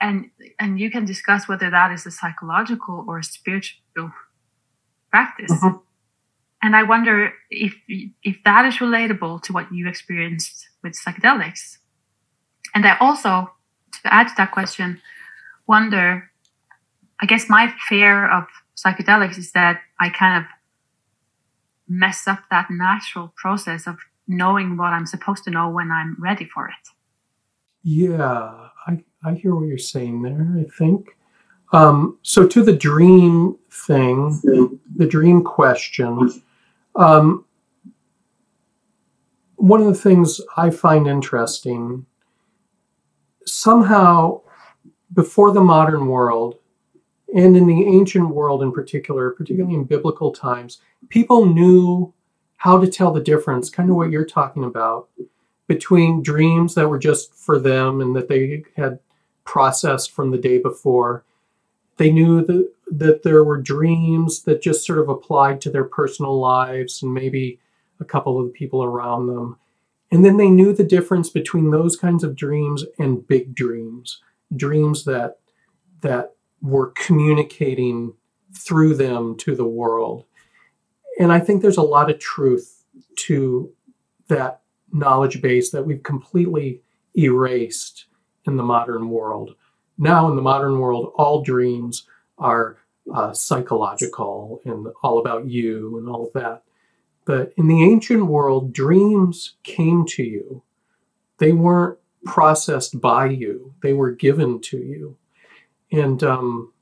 [SPEAKER 2] and and you can discuss whether that is a psychological or a spiritual practice
[SPEAKER 1] Mhm.
[SPEAKER 2] And i wonder if if that is relatable to what you experienced with psychedelics and i also to add to that question wonder i guess my fear of psychedelics is that i kind of mess up that natural process of knowing what i'm supposed to know when i'm ready for it
[SPEAKER 1] Yeah, I, I hear what you're saying there, I think. Um, so, to the dream thing, the dream question, um, one of the things I find interesting somehow before the modern world, and in the ancient world in particular, particularly in biblical times, people knew how to tell the difference, kind of what you're talking about between dreams that were just for them and that they had processed from the day before. They knew that, that there were dreams that just sort of applied to their personal lives and maybe a couple of the people around them. And then they knew the difference between those kinds of dreams and big dreams, dreams that that were communicating through them to the world. And I think there's a lot of truth to that knowledge base that we've completely erased in the modern world. Now, in the modern world, all dreams are uh, psychological and all about you and all of that. But in the ancient world, dreams came to you. They weren't processed by you, they were given to you. And, um,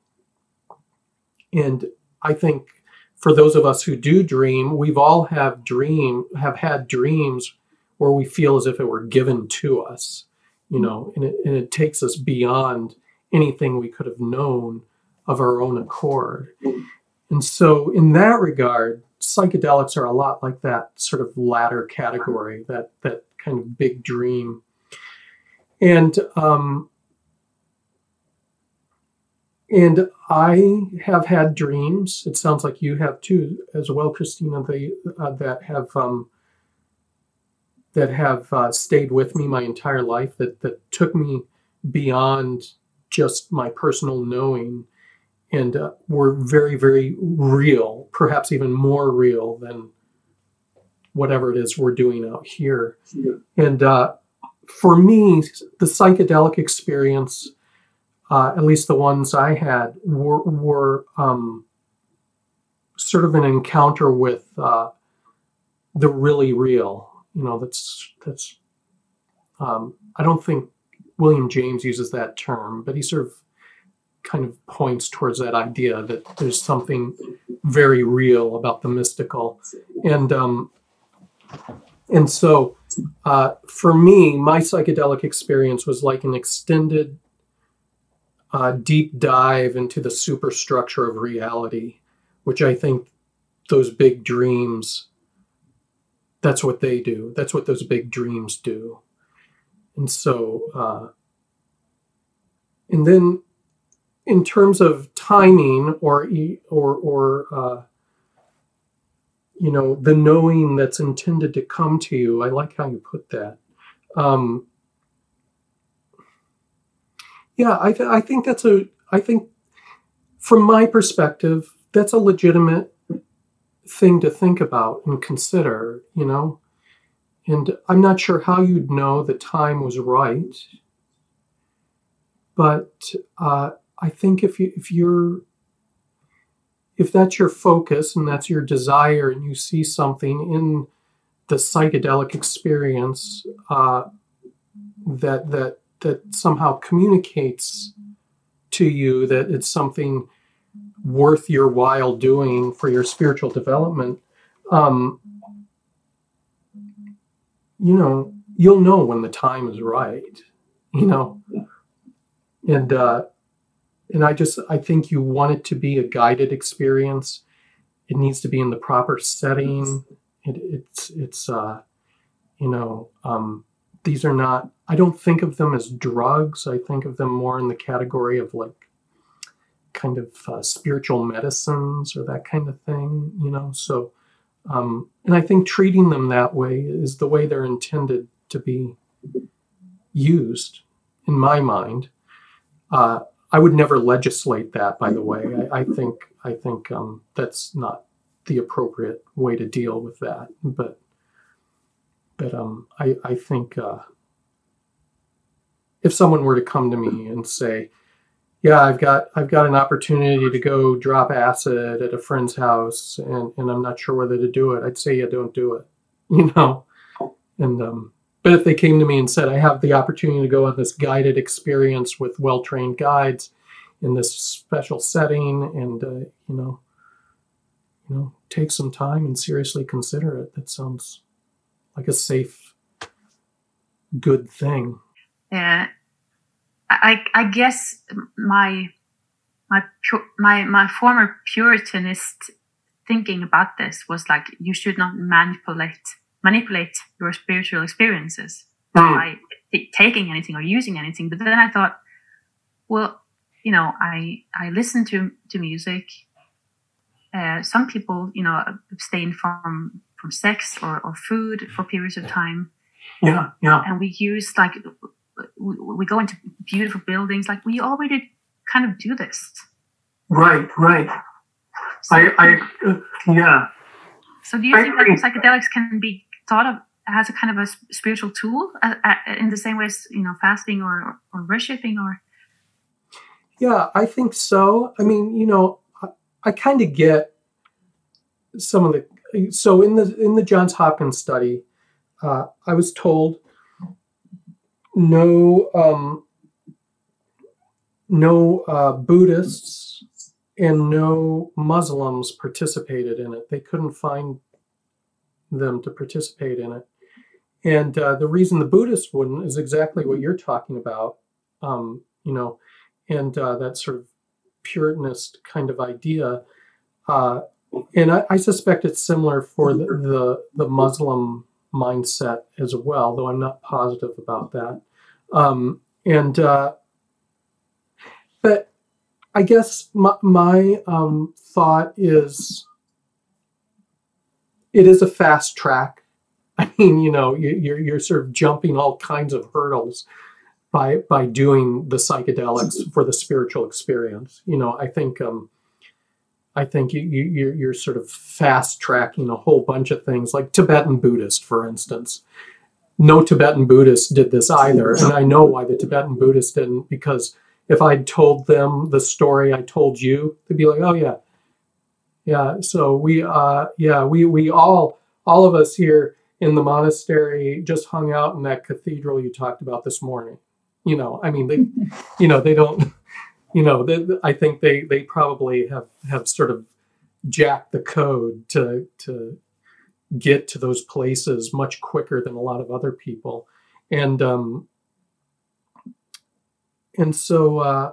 [SPEAKER 1] and I think for those of us who do dream, we've all have dream have had dreams where we feel as if it were given to us, you know, and it, and it takes us beyond anything we could have known of our own accord. And so, in that regard, psychedelics are a lot like that sort of latter category, that that kind of big dream. And um, and I have had dreams. It sounds like you have too, as well, Christina. They uh, that have um, that have uh, stayed with me my entire life. That that took me beyond just my personal knowing and uh, were very, very real, perhaps even more real than whatever it is we're doing out here. Yeah. And uh, for me, the psychedelic experience, uh, at least the ones I had, were, were um, sort of an encounter with uh, the really real. You know, that's that's. Um, I don't think William James uses that term, but he sort of kind of points towards that idea that there's something very real about the mystical, and um, and so uh, for me, my psychedelic experience was like an extended, uh, deep dive into the superstructure of reality, which I think those big dreams. That's what they do. That's what those big dreams do. And so, uh, and then in terms of timing or or or uh, you know the knowing that's intended to come to you i like how you put that. Um, yeah I, th- I think that's a i think from my perspective that's a legitimate thing to think about and consider you know? And i'm not sure how you'd know the time was right but uh, I think if you if you're if that's your focus and that's your desire and you see something in the psychedelic experience uh, that that that somehow communicates to you that it's something worth your while doing for your spiritual development um, you know you'll know when the time is right you know? And uh, and I just I think you want it to be a guided experience. It needs to be in the proper setting. It, it's it's uh, you know um, these are not. I don't think of them as drugs. I think of them more in the category of like kind of uh, spiritual medicines or that kind of thing. You know, so um, and I think treating them that way is the way they're intended to be used, in my mind. Uh, I would never legislate that. By the way, I, I think I think um, that's not the appropriate way to deal with that. But but um, I I think uh, if someone were to come to me and say, "Yeah, I've got I've got an opportunity to go drop acid at a friend's house, and and I'm not sure whether to do it," I'd say, "Yeah, don't do it." You know, and um, but if they came to me and said, I have the opportunity to go on this guided experience with well trained guides in this special setting and, uh, you know, you know, take some time and seriously consider it, that sounds like a safe, good thing.
[SPEAKER 2] Yeah. I, I guess my my my my former puritanist thinking about this was like you should not manipulate manipulate your spiritual experiences mm. by t- taking anything or using anything. But then I thought, well, you know, I I listen to to music. Uh, some people, you know, abstain from from sex or, or food for periods of time.
[SPEAKER 1] Yeah, yeah.
[SPEAKER 2] And we use like we, we go into beautiful buildings. Like we already kind of do this.
[SPEAKER 1] Right, right. I, I, uh, yeah.
[SPEAKER 2] So do you
[SPEAKER 1] I
[SPEAKER 2] think
[SPEAKER 1] agree.
[SPEAKER 2] that psychedelics can be thought of as a kind of a spiritual tool, uh, uh, in the same way as you know fasting or or worshipping or
[SPEAKER 1] Yeah, I think so. I mean, you know, I, I kind of get some of the. So in the in the Johns Hopkins study, uh, I was told no um, no uh, Buddhists and no Muslims participated in it. They couldn't find them to participate in it, and uh, the reason the Buddhists wouldn't is exactly what you're talking about. Um, you know, and uh, that sort of Puritanist kind of idea. Uh, and I, I suspect it's similar for the, the the Muslim mindset as well, though I'm not positive about that. Um, and uh, but I guess my, my um, thought is it is a fast track. I mean, you know, you, you're you're sort of jumping all kinds of hurdles by by doing the psychedelics for the spiritual experience. You know, I think um, I think you, you you're, sort of fast tracking a whole bunch of things, like Tibetan Buddhist, for instance. No Tibetan Buddhist did this either, and I know why the Tibetan Buddhists didn't because if I'd told them the story I told you, they'd be like, "Oh yeah, yeah." So we, uh, yeah, we we all all of us here in the monastery just hung out in that cathedral you talked about this morning. You know, I mean, they, you know, they don't, you know, they, I think they they probably have have sort of jacked the code to to get to those places much quicker than a lot of other people, and um, and so uh,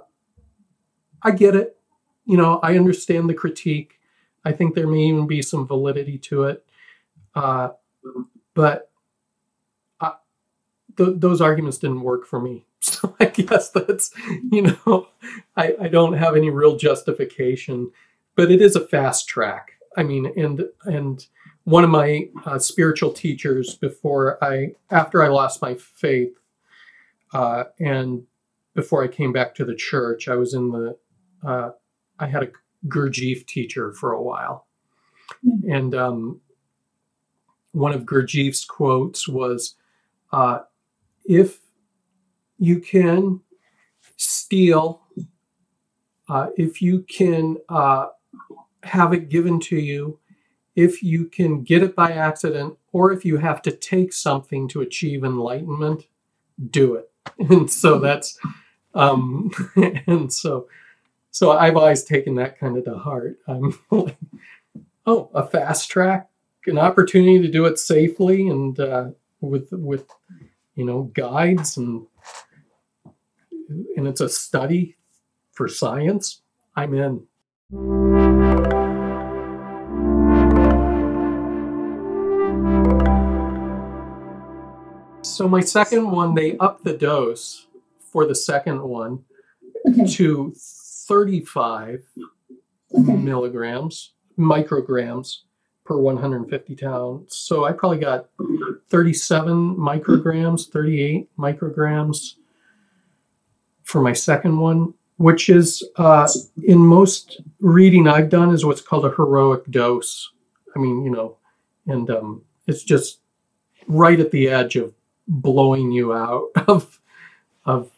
[SPEAKER 1] I get it. You know, I understand the critique. I think there may even be some validity to it, uh, but I, th- those arguments didn't work for me. So I guess that's, you know, I, I don't have any real justification, but it is a fast track. I mean, and and one of my uh, spiritual teachers before I after I lost my faith, uh, and before I came back to the church, I was in the uh, I had a Gurdjieff teacher for a while, and um, one of Gurdjieff's quotes was, uh, "If you can steal, uh, if you can uh, have it given to you, if you can get it by accident, or if you have to take something to achieve enlightenment, do it." And so that's, um, and so, so I've always taken that kind of to heart. I'm like, oh, a fast track, an opportunity to do it safely and uh, with with you know guides and and it's a study for science. I'm in. So my second one, they upped the dose for the second one
[SPEAKER 5] Okay.
[SPEAKER 1] to 35
[SPEAKER 5] Okay.
[SPEAKER 1] milligrams, micrograms per 150 pounds. So I probably got 37 micrograms, 38 micrograms for my second one, which is uh, in most reading I've done is what's called a heroic dose. I mean, you know, and um, it's just right at the edge of blowing you out of of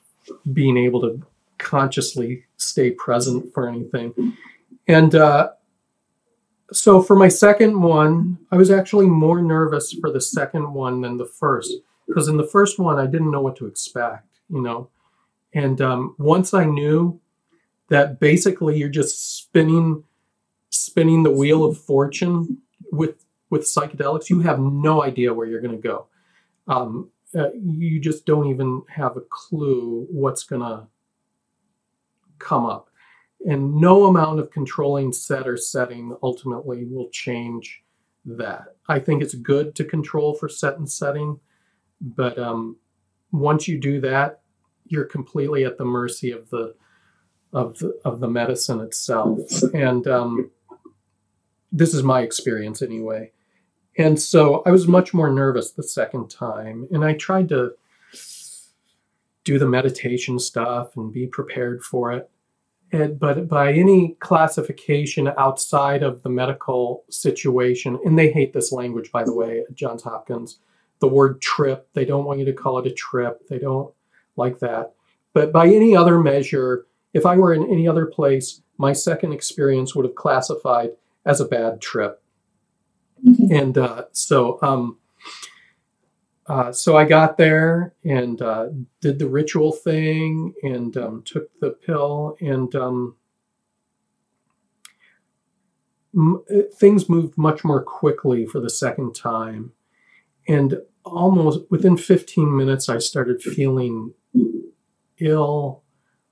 [SPEAKER 1] being able to consciously stay present for anything. And uh, so for my second one, I was actually more nervous for the second one than the first because in the first one I didn't know what to expect, you know. And um, once I knew that basically you're just spinning spinning the wheel of fortune with with psychedelics, you have no idea where you're going to go. Um, uh, you just don't even have a clue what's going to come up. And no amount of controlling set or setting ultimately will change that. I think it's good to control for set and setting, but um, once you do that, you're completely at the mercy of the of the of the medicine itself. And um, this is my experience anyway. And so I was much more nervous the second time. And I tried to do the meditation stuff and be prepared for it. And, but by any classification outside of the medical situation, and they hate this language, by the way, at Johns Hopkins, the word trip, they don't want you to call it a trip. They don't like that. But by any other measure, if I were in any other place, my second experience would have classified as a bad trip.
[SPEAKER 5] Okay.
[SPEAKER 1] And uh, so, um, uh, so I got there and uh, did the ritual thing and um, took the pill and um, m- things moved much more quickly for the second time. And almost within 15 minutes, I started feeling ill.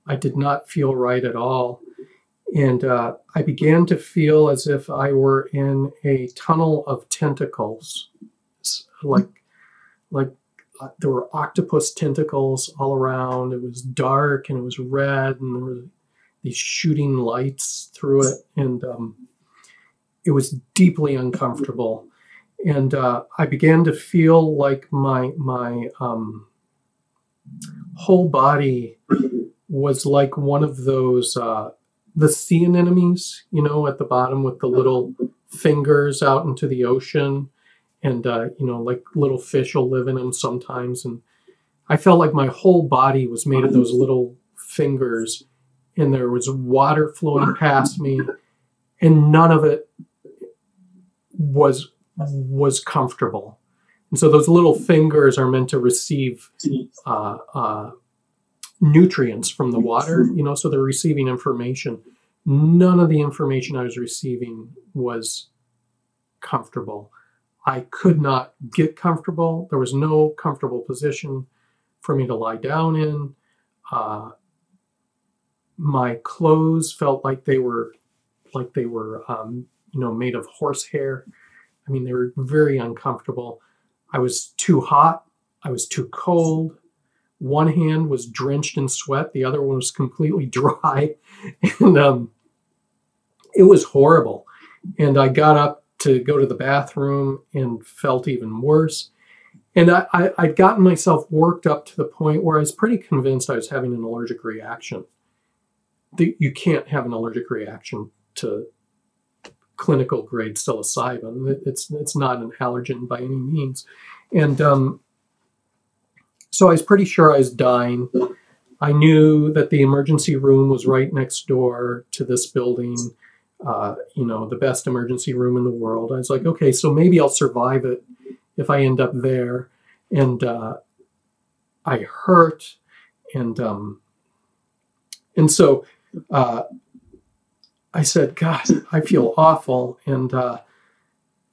[SPEAKER 1] I did not feel right at all. And uh, I began to feel as if I were in a tunnel of tentacles, like like uh, there were octopus tentacles all around. It was dark and it was red, and there were these shooting lights through it, and um, it was deeply uncomfortable. And uh, I began to feel like my my um, whole body was like one of those uh, the sea anemones, you know, at the bottom with the little fingers out into the ocean and uh, you know like little fish will live in them sometimes and i felt like my whole body was made of those little fingers and there was water flowing past me and none of it was was comfortable. And so those little fingers are meant to receive uh, uh, nutrients from the water you know so they're receiving information. None of the information i was receiving was comfortable I could not get comfortable. There was no comfortable position for me to lie down in. Uh, my clothes felt like they were like they were um, you know made of horsehair. I mean, they were very uncomfortable. I was too hot. I was too cold. One hand was drenched in sweat. The other one was completely dry, and um, it was horrible. And I got up to go to the bathroom and felt even worse. And I, I, I'd gotten myself worked up to the point where I was pretty convinced I was having an allergic reaction. The, you can't have an allergic reaction to clinical grade psilocybin. It's it's not an allergen by any means. And um, so I was pretty sure I was dying. I knew that the emergency room was right next door to this building uh, you know, the best emergency room in the world. I was like, okay, so maybe I'll survive it if I end up there. And uh, I hurt, and um, and so uh, I said, God, I feel awful, and uh,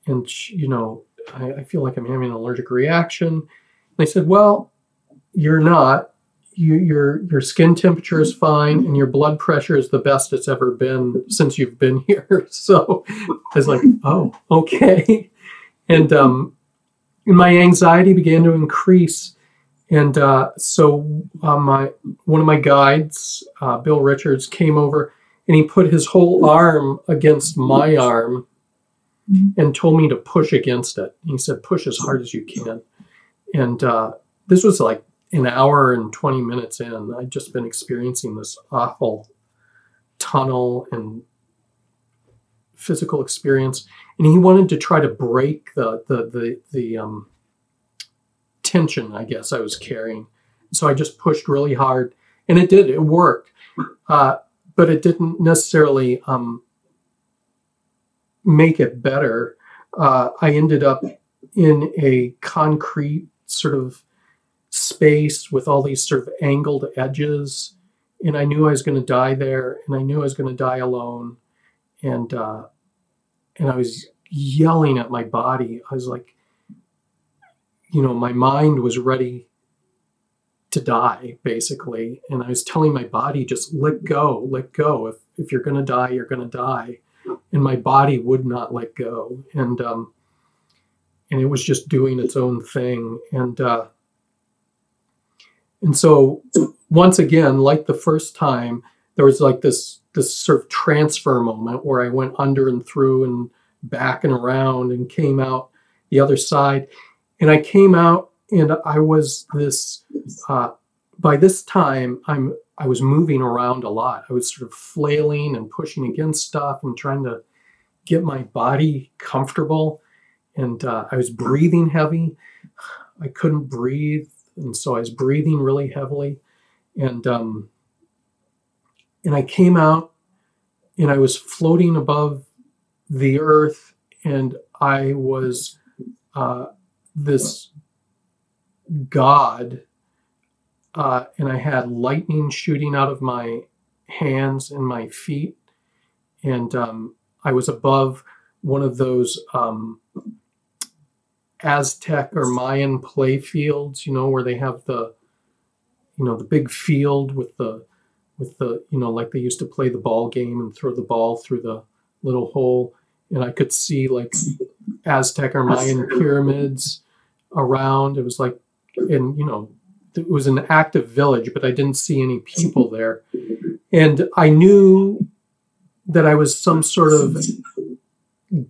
[SPEAKER 1] and you know, I, I feel like I'm having an allergic reaction. And they said, well, you're not. You, your your skin temperature is fine and your blood pressure is the best it's ever been since you've been here. So I was like, oh, okay. And um, and my anxiety began to increase. And uh, so uh, my one of my guides, uh, Bill Richards, came over and he put his whole arm against my arm and told me to push against it. He said, push as hard as you can. And uh, this was like an hour and 20 minutes in. I'd just been experiencing this awful tunnel and physical experience. And he wanted to try to break the, the, the, the um, tension, I guess, I was carrying. So I just pushed really hard. And it did, it worked. Uh, but it didn't necessarily um, make it better. Uh, I ended up in a concrete sort of space with all these sort of angled edges. And I knew I was going to die there, and I knew I was going to die alone. And uh, and I was yelling at my body. I was like, you know, my mind was ready to die, basically. And I was telling my body, just let go, let go. If if you're going to die, you're going to die. And my body would not let go. And um, and it was just doing its own thing. And uh, and so once again, like the first time, there was like this this sort of transfer moment where I went under and through and back and around and came out the other side. And I came out and I was this, uh, by this time, I'm, I was moving around a lot. I was sort of flailing and pushing against stuff and trying to get my body comfortable. And uh, I was breathing heavy. I couldn't breathe. And so I was breathing really heavily. And, um, and I came out and I was floating above the earth and I was uh, this god, uh, and I had lightning shooting out of my hands and my feet, and um, I was above one of those um, Aztec or Mayan play fields, you know, where they have the, you know, the big field with the, with the, you know, like they used to play the ball game and throw the ball through the little hole, and I could see like Aztec or Mayan pyramids around. It was like, and you know, it was an active village, but I didn't see any people there. And I knew that I was some sort of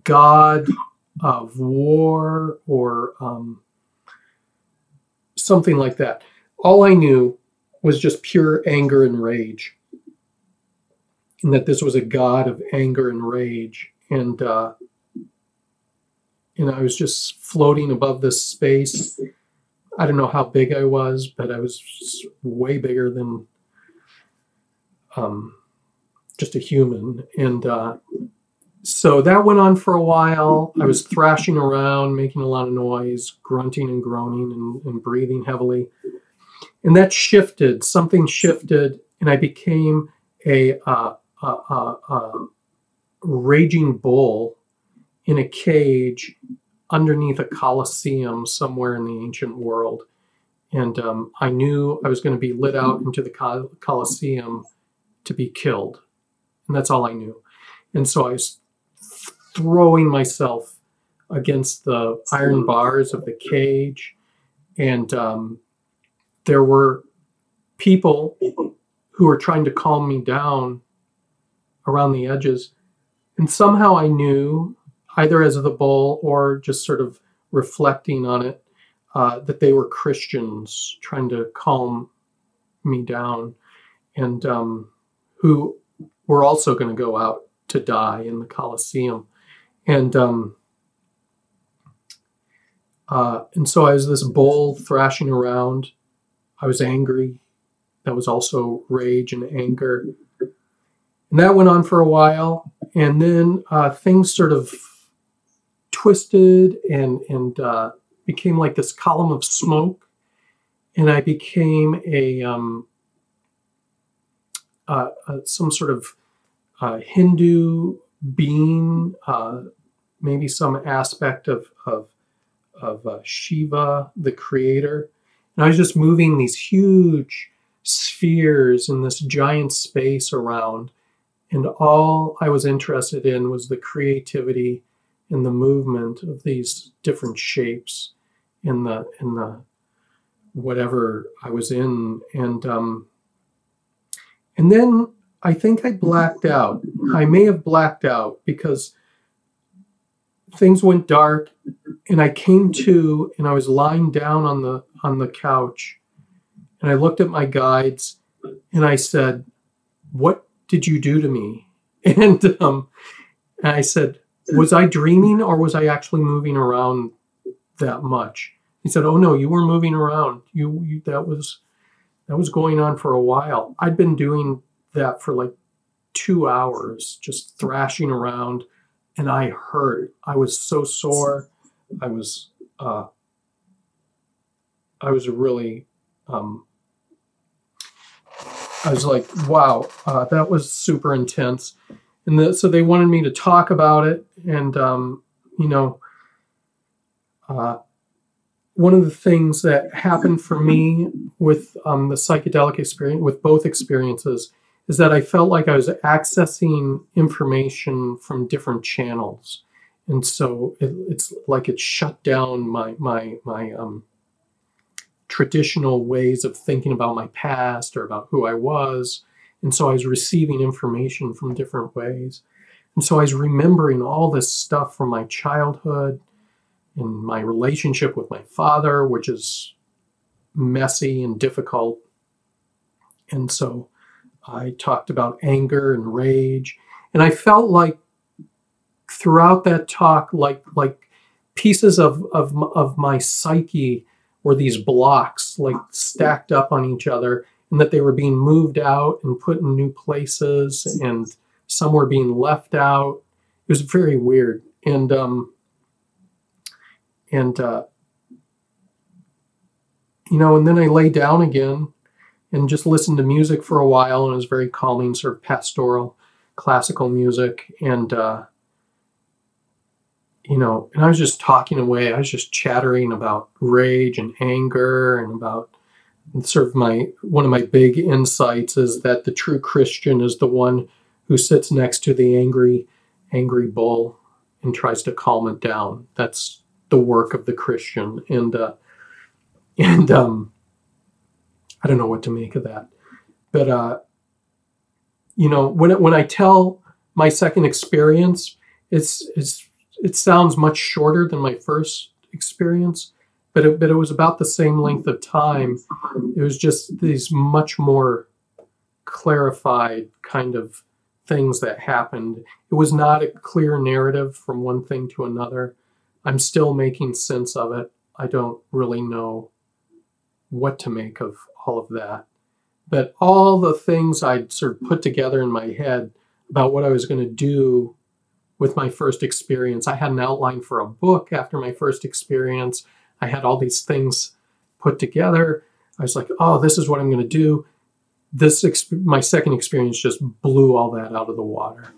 [SPEAKER 1] god of war or um, something like that. All I knew was just pure anger and rage. And that this was a god of anger and rage. And uh, and I was just floating above this space. I don't know how big I was, but I was way bigger than um, just a human. And uh, so that went on for a while. I was thrashing around, making a lot of noise, grunting and groaning and, and breathing heavily. And that shifted, something shifted, and I became a, uh, a, a, a raging bull in a cage underneath a coliseum somewhere in the ancient world. And um, I knew I was going to be lit out into the col- coliseum to be killed. And that's all I knew. And so I was throwing myself against the iron bars of the cage. And um, there were people who were trying to calm me down around the edges. And somehow I knew either as of the bull or just sort of reflecting on it, uh, that they were Christians trying to calm me down and um, who were also going to go out to die in the Colosseum. And um, uh, and so I was this bull thrashing around. I was angry. That was also rage and anger. And that went on for a while. And then uh, things sort of twisted and and uh, became like this column of smoke, and I became a um, uh, uh, some sort of uh, Hindu being, uh, maybe some aspect of of of uh, Shiva, the creator, and I was just moving these huge spheres in this giant space around. And all I was interested in was the creativity and the movement of these different shapes in the in the whatever I was in and um and then I think I blacked out. I may have blacked out because things went dark and I came to and I was lying down on the on the couch and I looked at my guides and I said, "What did you do to me?" And um and I said, was I dreaming or was I actually moving around that much? He said, "Oh no, you were moving around. You, you that was that was going on for a while. I'd been doing that for like two hours, just thrashing around, and I hurt. I was so sore. I was uh, I was really um, I was like, wow, uh, that was super intense and the, so they wanted me to talk about it and um, you know uh, one of the things that happened for me with um, the psychedelic experience with both experiences is that i felt like i was accessing information from different channels and so it, it's like it shut down my my my um, traditional ways of thinking about my past or about who i was and so I was receiving information from different ways. And so I was remembering all this stuff from my childhood and my relationship with my father, which is messy and difficult. And so I talked about anger and rage. And I felt like throughout that talk, like like pieces of of, of my psyche were these blocks like stacked up on each other and that they were being moved out and put in new places and some were being left out it was very weird and um and uh you know and then i lay down again and just listened to music for a while and it was very calming sort of pastoral classical music and uh you know, and I was just talking away. I was just chattering about rage and anger and about sort of my one of my big insights is that the true Christian is the one who sits next to the angry, angry bull and tries to calm it down. That's the work of the Christian. And uh, and um, I don't know what to make of that, but uh, you know, when it, when I tell my second experience, it's it's it sounds much shorter than my first experience, but it, but it was about the same length of time. It was just these much more clarified kind of things that happened. It was not a clear narrative from one thing to another. I'm still making sense of it. I don't really know what to make of all of that. But all the things I'd sort of put together in my head about what I was going to do with my first experience. I had an outline for a book after my first experience. I had all these things put together. I was like, oh, this is what I'm going to do. This exp- my second experience just blew all that out of the water.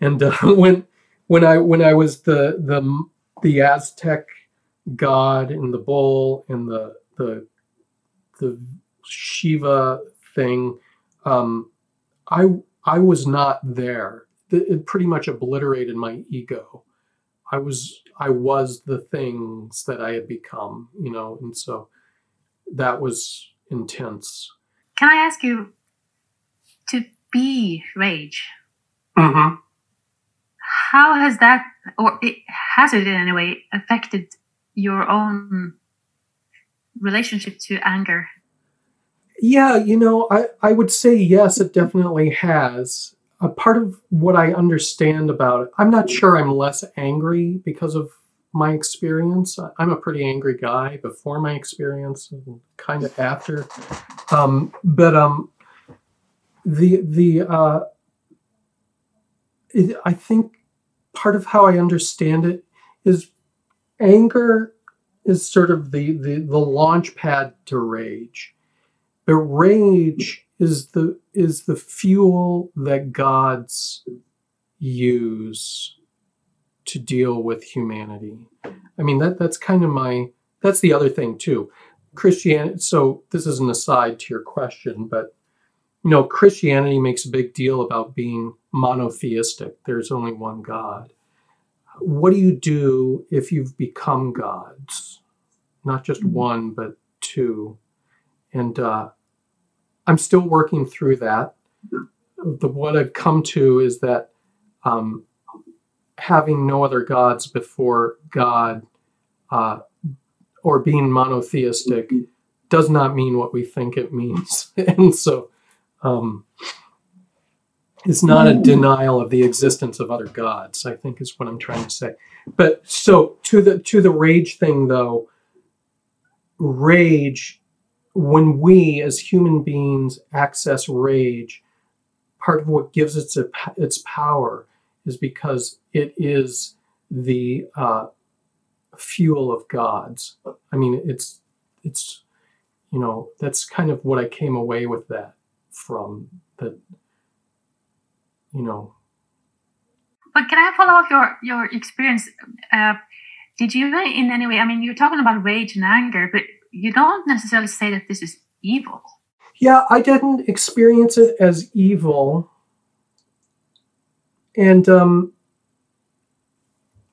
[SPEAKER 1] And uh, when when I when I was the the the Aztec god in the bull and the the the Shiva thing, um, I I was not there it pretty much obliterated my ego. I was I was the things that I had become, you know, and so that was intense.
[SPEAKER 2] Can I ask you to be rage?
[SPEAKER 1] Mm-hmm.
[SPEAKER 2] How has that, or it, has it in any way affected your own relationship to anger?
[SPEAKER 1] Yeah, you know, I, I would say yes, it definitely has a part of what I understand about it, I'm not sure I'm less angry because of my experience. I'm a pretty angry guy before my experience and kind of after. Um, but um, the the uh, it, I think part of how I understand it is anger is sort of the the, the launch pad to rage. But rage is the is the fuel that gods use to deal with humanity. I mean that that's kind of my that's the other thing too. Christianity so this is an aside to your question, but you know, Christianity makes a big deal about being monotheistic. There's only one God. What do you do if you've become gods? Not just one, but two. And uh, I'm still working through that. The what I've come to is that um, having no other gods before God uh, or being monotheistic does not mean what we think it means, and so um, it's not a denial of the existence of other gods. I think is what I'm trying to say. But so to the to the rage thing though, rage when we as human beings access rage, part of what gives it its power is because it is the uh, fuel of gods. I mean, it's it's you know that's kind of what I came away with that from that you know.
[SPEAKER 2] But can I follow up your your experience? Uh, did you in any way? I mean, you're talking about rage and anger, but you don't necessarily say that this is evil.
[SPEAKER 1] Yeah, I didn't experience it as evil. And um,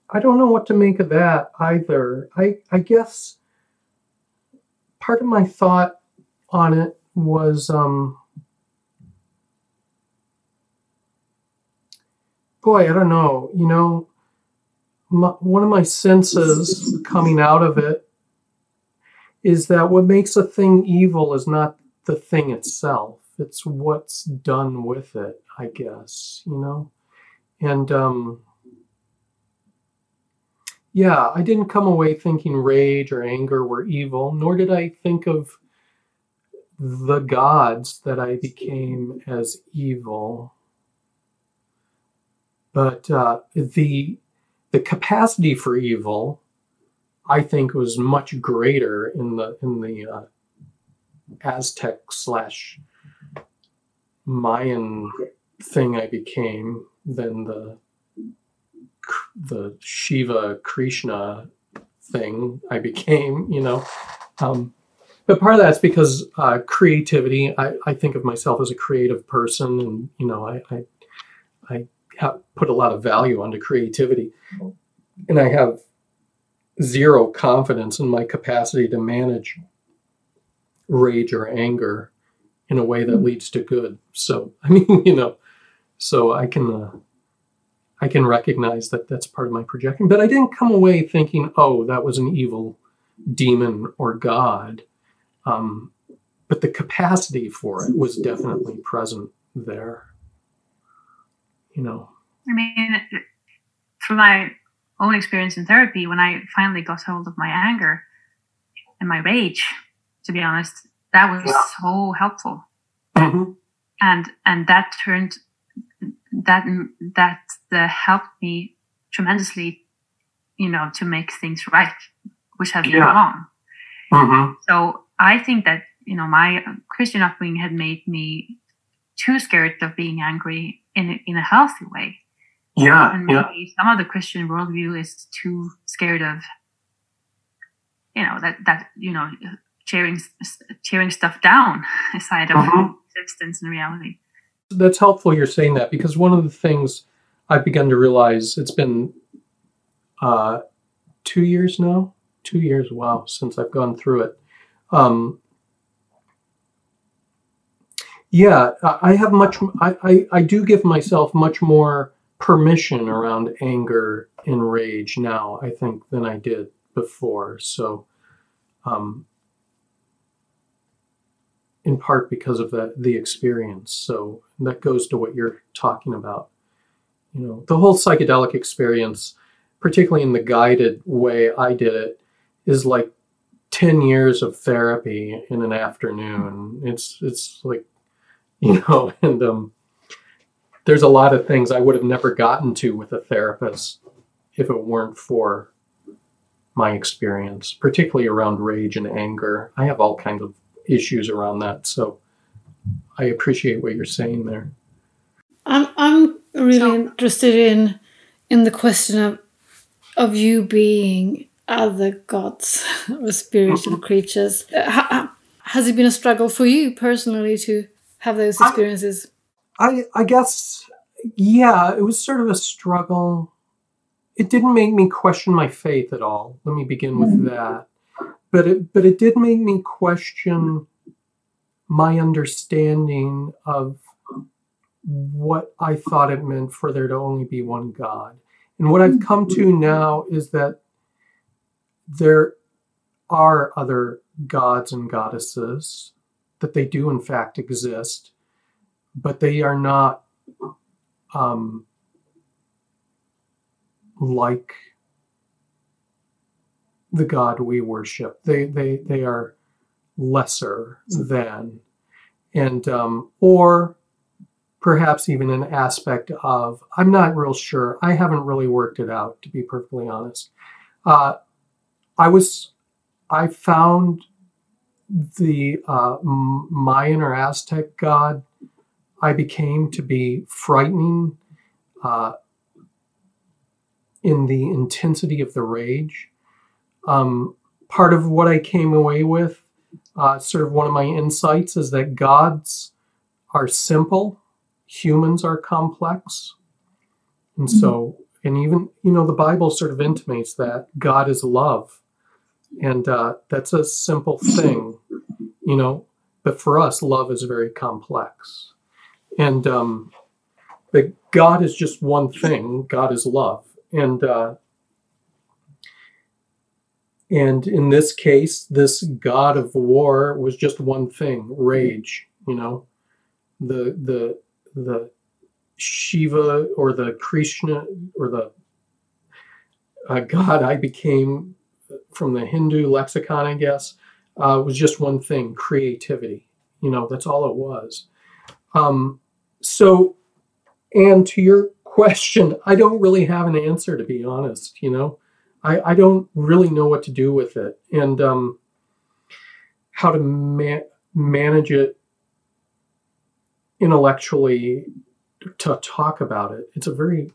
[SPEAKER 1] I don't know what to make of that either. I, I guess part of my thought on it was um, boy, I don't know, you know, my, one of my senses coming out of it is that what makes a thing evil is not the thing itself. It's what's done with it i guess you know? And um yeah i didn't come away thinking rage or anger were evil nor did i think of the gods that i became as evil. But uh, the the capacity for evil i think was much greater in the in the uh, aztec slash mayan thing i became than the the shiva krishna thing i became you know? Um, but part of that's because uh, creativity I, I think of myself as a creative person and you know i i, I put a lot of value onto creativity. And i have zero confidence in my capacity to manage rage or anger in a way that leads to good. So i mean you know so i can uh, i can recognize that that's part of my projection but i didn't come away thinking oh that was an evil demon or god. Um, but the capacity for it was definitely present there. You know?
[SPEAKER 2] I mean, through my own experience in therapy, when I finally got hold of my anger and my rage, to be honest, that was
[SPEAKER 1] Yeah.
[SPEAKER 2] so helpful,
[SPEAKER 1] Mhm.
[SPEAKER 2] and and that turned that that uh, helped me tremendously, you know, to make things right, which had been
[SPEAKER 1] Yeah.
[SPEAKER 2] wrong.
[SPEAKER 1] Mhm.
[SPEAKER 2] So I think that you know my Christian upbringing had made me too scared of being angry in a, in a healthy way
[SPEAKER 1] yeah
[SPEAKER 2] and
[SPEAKER 1] yeah
[SPEAKER 2] some of the Christian worldview is too scared of, you know, that that you know, cheering cheering stuff down aside of
[SPEAKER 1] Mhm.
[SPEAKER 2] existence and reality.
[SPEAKER 1] that's helpful you're saying that because one of the things I've begun to realize it's been uh, two years now, two years, wow, since I've gone through it. Um, yeah, I I have much, I, I, I do give myself much more permission around anger and rage now, I think, than I did before. So, um, in part because of that the experience. So that goes to what you're talking about. You know the whole psychedelic experience particularly in the guided way i did it is like 10 years of therapy in an afternoon. It's it's like you know and um there's a lot of things i would have never gotten to with a therapist if it weren't for my experience particularly around rage and anger i have all kinds of issues around that. So I appreciate what you're saying there.
[SPEAKER 4] I'm I'm really
[SPEAKER 2] So-
[SPEAKER 4] interested in in the question of of you being other gods or spiritual creatures. Uh, ha- ha- has it been a struggle for you personally to have those
[SPEAKER 1] I-
[SPEAKER 4] experiences?
[SPEAKER 1] I I guess yeah, it was sort of a struggle. It didn't make me question my faith at all. Let me begin with mm-hmm. that. But it but it did make me question my understanding of what I thought it meant for there to only be one God. And what I've come to mm-hmm. now is that there are other gods and goddesses, that they do in fact exist, but they are not um, like the God we worship. They they they are lesser than, and um, or perhaps even an aspect of. I'm not real sure. I haven't really worked it out, to be perfectly honest. Uh, I was, I found the uh, Mayan or Aztec god I became to be frightening uh, in the intensity of the rage. Um, part of what I came away with, uh, sort of one of my insights, is that gods are simple, humans are complex. And so, and even, you know, the Bible sort of intimates that God is love. And uh, that's a simple thing, you know, but for us, love is very complex. And, um, God is just one thing. God is love, and uh, And in this case, this god of war was just one thing rage, you know. The, the, the Shiva or the Krishna or the uh, god I became from the Hindu lexicon, I guess, uh, was just one thing creativity. You know, that's all it was. Um, so, and to your question, I don't really have an answer, to be honest. You know, I, I don't really know what to do with it and um, how to ma- manage it intellectually to talk about it. It's a very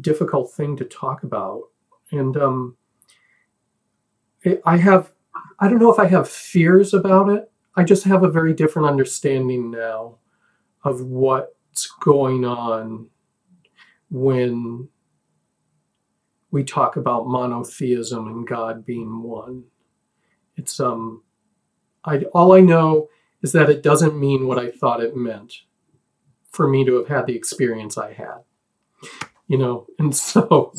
[SPEAKER 1] difficult thing to talk about. And um, I have, I don't know if I have fears about it. I just have a very different understanding now of what's going on when we talk about monotheism and God being one. It's um I all I know is that it doesn't mean what I thought it meant for me to have had the experience I had. You know, and so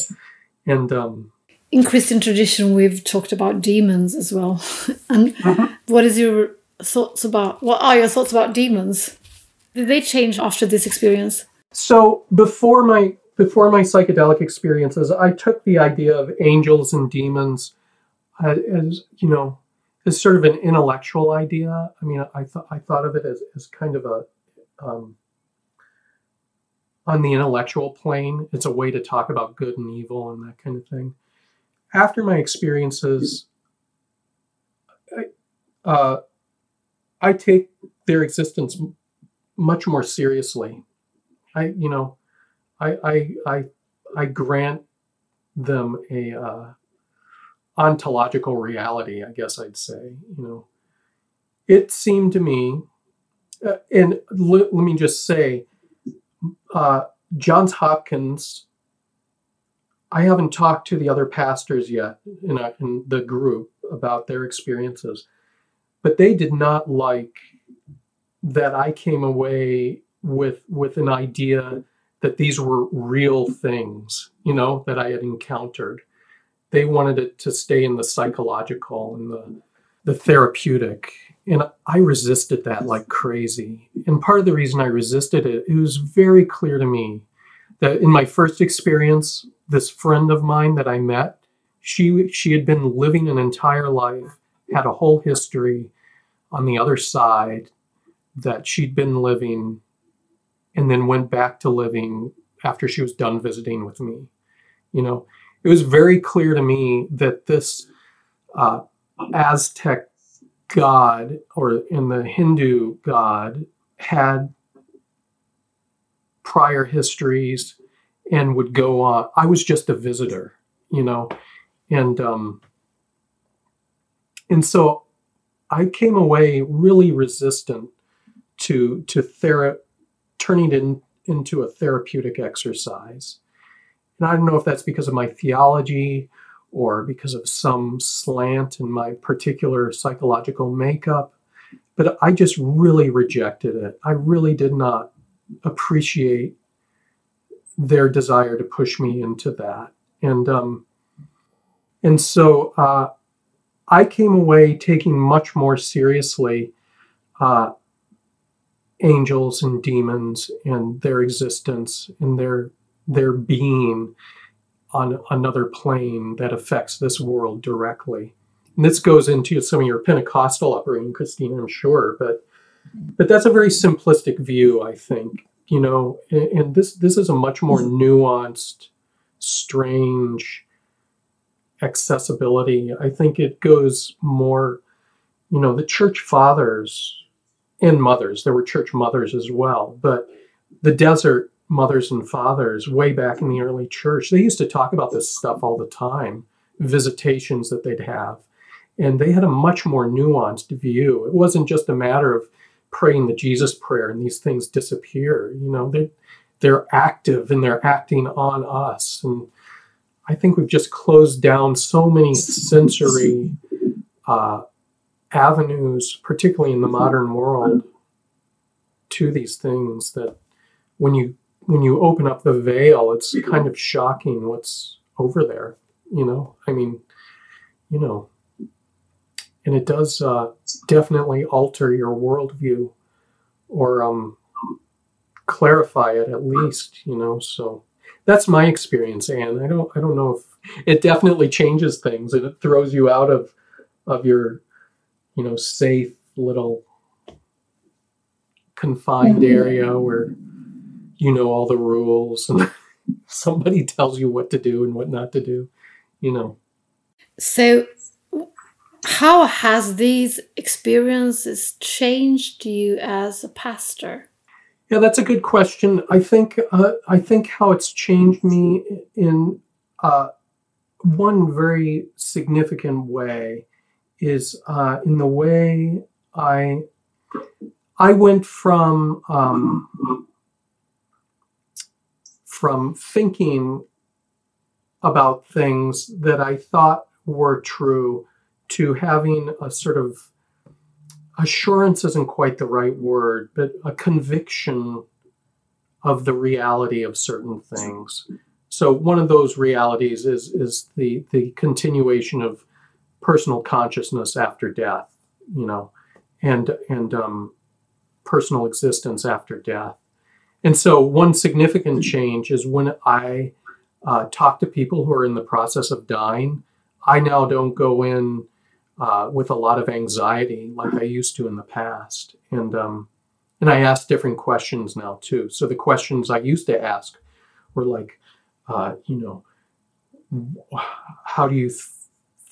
[SPEAKER 1] and um
[SPEAKER 4] In Christian tradition, we've talked about demons as well. and
[SPEAKER 1] Mhm.
[SPEAKER 4] what is your thoughts about? What are your thoughts about demons? Did they change after this experience?
[SPEAKER 1] So before my before my psychedelic experiences, I took the idea of angels and demons uh, as you know as sort of an intellectual idea. I mean, I thought I thought of it as, as kind of a um, on the intellectual plane. It's a way to talk about good and evil and that kind of thing. After my experiences, I, uh, I take their existence much more seriously. I, you know, I, I, I, I grant them a uh, ontological reality. I guess I'd say. You know, it seemed to me, uh, and let, let me just say, uh, Johns Hopkins. I haven't talked to the other pastors yet in, a, in the group about their experiences, but they did not like that I came away with with an idea that these were real things, you know, that I had encountered. They wanted it to stay in the psychological and the the therapeutic. And I resisted that like crazy. And part of the reason I resisted it, it was very clear to me that in my first experience, this friend of mine that I met, she she had been living an entire life, had a whole history on the other side that she'd been living and then went back to living after she was done visiting with me. You know, it was very clear to me that this uh, Aztec god or in the Hindu god had prior histories and would go on. I was just a visitor, you know, and um, and so I came away really resistant to to thera- turning it in, into a therapeutic exercise. And I don't know if that's because of my theology or because of some slant in my particular psychological makeup, but I just really rejected it. I really did not appreciate their desire to push me into that. And um, and so uh, I came away taking much more seriously uh, angels and demons and their existence and their their being on another plane that affects this world directly. And this goes into some of your Pentecostal upbringing, Christine, I'm sure, but but that's a very simplistic view, I think. You know, and, and this this is a much more nuanced, strange accessibility. I think it goes more, you know, the church fathers and mothers, there were church mothers as well, but the desert mothers and fathers way back in the early church, they used to talk about this stuff all the time, visitations that they'd have. And they had a much more nuanced view. It wasn't just a matter of praying the Jesus prayer and these things disappear. You know, they they're active and they're acting on us. And I think we've just closed down so many sensory uh, avenues, particularly in the modern world, to these things that when you when you open up the veil, it's kind of shocking what's over there. You know, I mean, you know, and it does uh, definitely alter your worldview or um, clarify it at least, you know. So that's my experience, Anne. I don't I don't know if it definitely changes things and it throws you out of of your you know safe little confined area where you know all the rules and somebody tells you what to do and what not to do, you know.
[SPEAKER 4] So, how has these experiences changed you as a pastor?
[SPEAKER 1] Yeah, that's a good question. I think uh, I think how it's changed me in uh, one very significant way is uh, in the way I I went from um, from thinking about things that I thought were true to having a sort of assurance isn't quite the right word, but a conviction of the reality of certain things. So one of those realities is is the the continuation of personal consciousness after death, you know, and and um, personal existence after death. And so one significant change is when I uh, talk to people who are in the process of dying. I now don't go in uh, with a lot of anxiety like I used to in the past, and um, and I ask different questions now too. So the questions I used to ask were like, uh, you know, how do you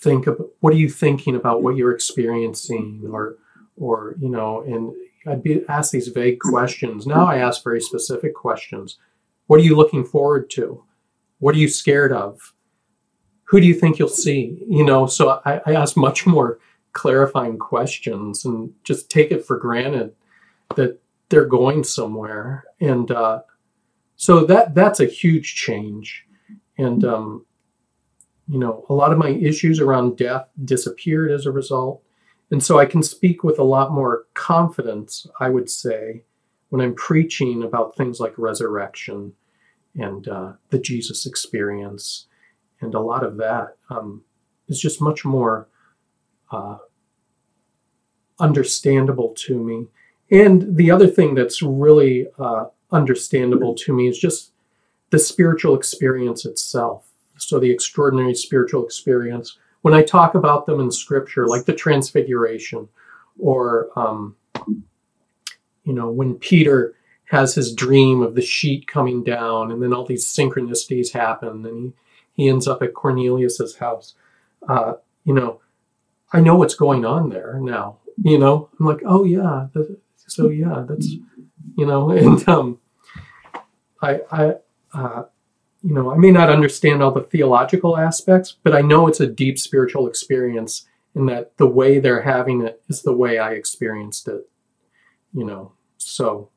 [SPEAKER 1] think of what are you thinking about what you're experiencing, or or you know, and I'd be asked these vague questions. Now I ask very specific questions. What are you looking forward to? What are you scared of? who do you think you'll see? You know, so I, I ask much more clarifying questions and just take it for granted that they're going somewhere. And uh, so that that's a huge change. And um, you know, a lot of my issues around death disappeared as a result. And so I can speak with a lot more confidence, I would say, when I'm preaching about things like resurrection and uh, the Jesus experience and a lot of that um, is just much more uh, understandable to me. And the other thing that's really uh, understandable to me is just the spiritual experience itself. So, the extraordinary spiritual experience. When I talk about them in scripture, like the Transfiguration, or, um, you know, when Peter has his dream of the sheet coming down, and then all these synchronicities happen, and he he ends up at Cornelius's house. Uh, you know, I know what's going on there now. You know, I'm like, oh yeah, so yeah, that's you know, and um, I I uh, you know, I may not understand all the theological aspects, but I know it's a deep spiritual experience, and that the way they're having it is the way I experienced it. You know, so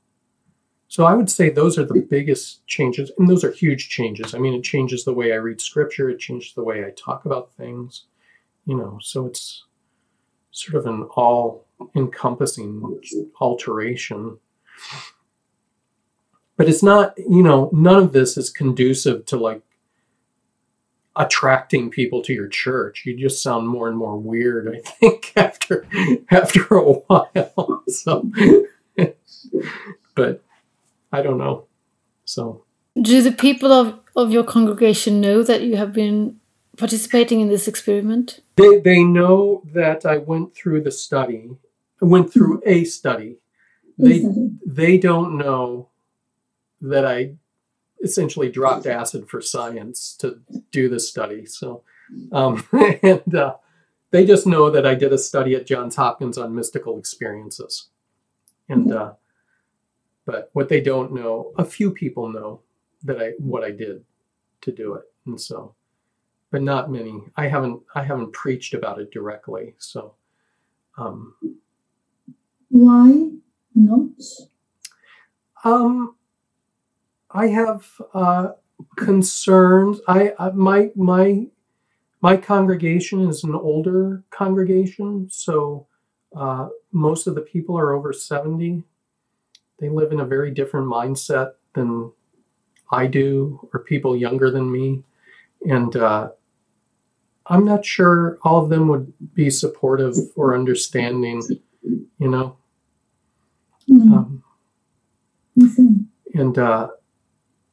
[SPEAKER 1] so I would say those are the biggest changes, and those are huge changes. I mean, it changes the way I read scripture, it changes the way I talk about things, you know, so it's sort of an all encompassing alteration. But it's not, you know, none of this is conducive to like attracting people to your church. You just sound more and more weird, I think, after after a while. So but I don't know. So,
[SPEAKER 4] do the people of, of your congregation know that you have been participating in this experiment?
[SPEAKER 1] They, they know that I went through the study, I went through a study. They, mm-hmm. they don't know that I essentially dropped acid for science to do this study. So, um, and uh, they just know that I did a study at Johns Hopkins on mystical experiences. And uh, but what they don't know, a few people know that I what I did to do it, and so, but not many. I haven't I haven't preached about it directly. So, um,
[SPEAKER 5] why not?
[SPEAKER 1] Um, I have uh, concerns. I, I my my my congregation is an older congregation, so uh, most of the people are over seventy they live in a very different mindset than I do, or people younger than me. And uh, I'm not sure all of them would be supportive or understanding, you know.
[SPEAKER 5] Mm.
[SPEAKER 1] Um,
[SPEAKER 5] Listen.
[SPEAKER 1] and uh,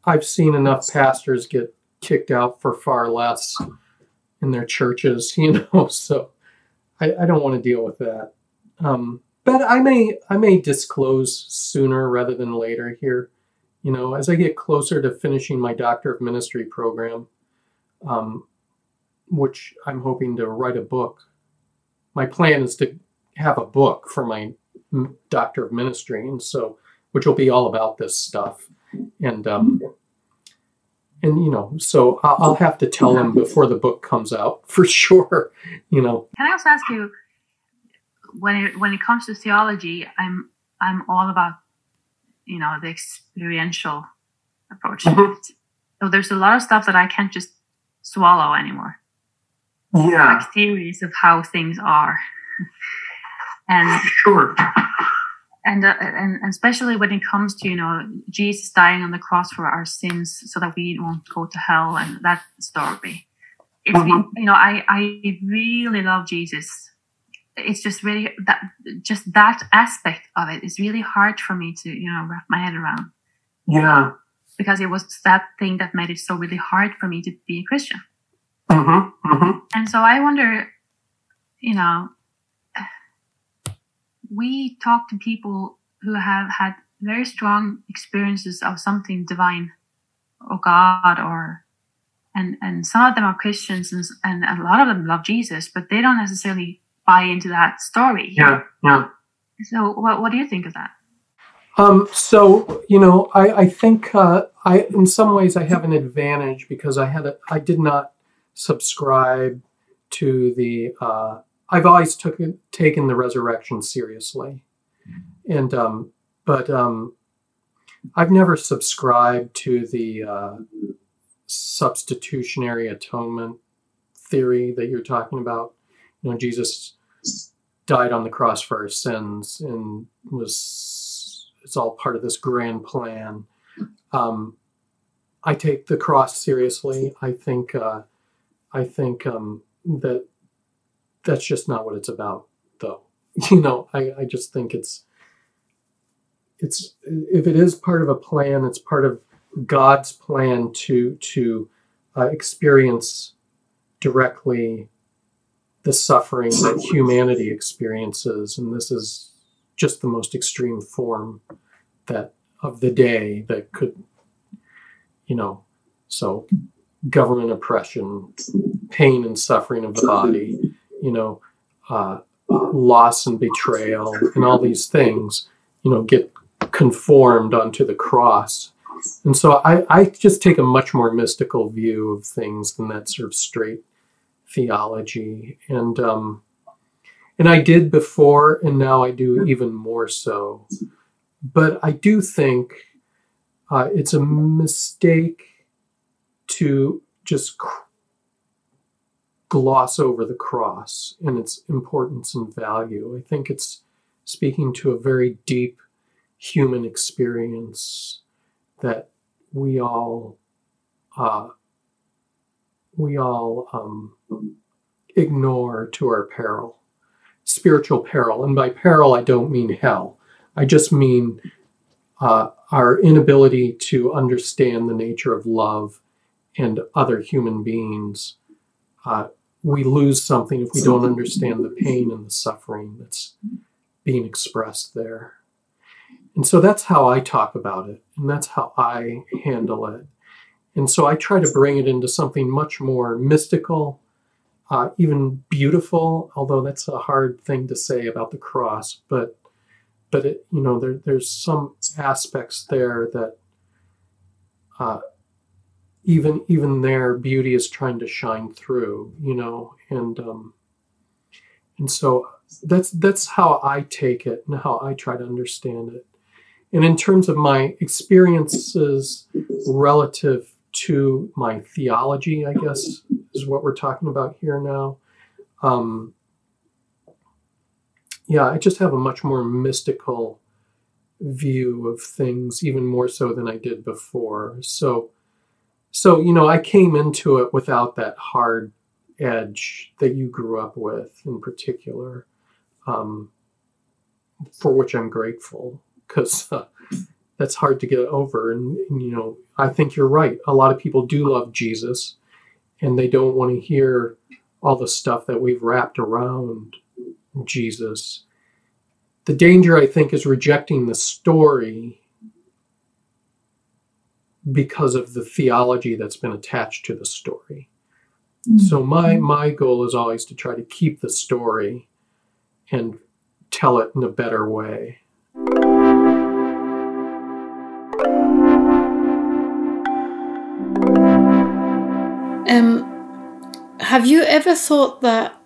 [SPEAKER 1] I've seen enough pastors get kicked out for far less in their churches, you know. So I, I don't want to deal with that. Um, but I may I may disclose sooner rather than later here. You know, as I get closer to finishing my Doctor of Ministry program, um, which I'm hoping to write a book. My plan is to have a book for my Doctor of Ministry, and so which will be all about this stuff. And um, and you know, so I'll, I'll have to tell them before the book comes out for sure. You know,
[SPEAKER 2] Can I also ask you, when it when it comes to theology, I'm I'm all about, you know, the experiential approach. to
[SPEAKER 1] Mhm.
[SPEAKER 2] So there's a lot of stuff that I can't just swallow anymore,
[SPEAKER 1] yeah,
[SPEAKER 2] like theories of how things are, and
[SPEAKER 1] sure,
[SPEAKER 2] and, uh, and and especially when it comes to you know Jesus dying on the cross for our sins so that we won't go to hell and that story. It's
[SPEAKER 1] Mhm.
[SPEAKER 2] you know I I really love Jesus. It's just really that just that aspect of it is really hard for me to you know wrap my head around
[SPEAKER 1] yeah,
[SPEAKER 2] because it was that thing that made it so really hard for me to be a Christian.
[SPEAKER 1] mm-hmm, mm-hmm.
[SPEAKER 2] And so I wonder, you know, we talk to people who have had very strong experiences of something divine or God or and and some of them are Christians and, and a lot of them love Jesus, but they don't necessarily buy into that story.
[SPEAKER 1] yeah, yeah.
[SPEAKER 2] So what what do you think of that?
[SPEAKER 1] Um, so you know, I, I think uh, I in some ways I have an advantage because I had a, I did not subscribe to the uh, I've always took taken the resurrection seriously, and um, but um, I've never subscribed to the uh, substitutionary atonement theory that you're talking about. You know, Jesus died on the cross for our sins and was it's all part of this grand plan. Um, I take the cross seriously. I think uh, I think um, that that's just not what it's about, though. You know, I, I just think it's it's if it is part of a plan, it's part of God's plan to to uh, experience directly the suffering that humanity experiences, and this is just the most extreme form that of the day that could, you know, so government oppression, pain and suffering of the body, you know, uh, loss and betrayal, and all these things, you know, get conformed onto the cross. And so I, I just take a much more mystical view of things than that sort of straight theology. And um, and I did before, and now I do even more so. But I do think uh, it's a mistake to just gloss over the cross and its importance and value. I think it's speaking to a very deep human experience that we all uh, we all um, ignore to our peril, spiritual peril. And by peril, I don't mean hell. I just mean uh, our inability to understand the nature of love and other human beings. Uh, we lose something if we don't understand the pain and the suffering that's being expressed there. And so that's how I talk about it, and that's how I handle it. And so I try to bring it into something much more mystical, uh, even beautiful, although that's a hard thing to say about the cross. But but it, you know, there, there's some aspects there that uh, even even there, beauty is trying to shine through. You know, and um, and so that's that's how I take it and how I try to understand it. And in terms of my experiences relative to my theology, I guess is what we're talking about here now. Um, yeah, I just have a much more mystical view of things, even more so than I did before. So, so you know, I came into it without that hard edge that you grew up with in particular, um, for which I'm grateful because uh, that's hard to get over. And, and, you know, I think you're right. A lot of people do love Jesus and they don't want to hear all the stuff that we've wrapped around Jesus. The danger, I think, is rejecting the story because of the theology that's been attached to the story. So my my goal is always to try to keep the story and tell it in a better way.
[SPEAKER 4] Um, have you ever thought that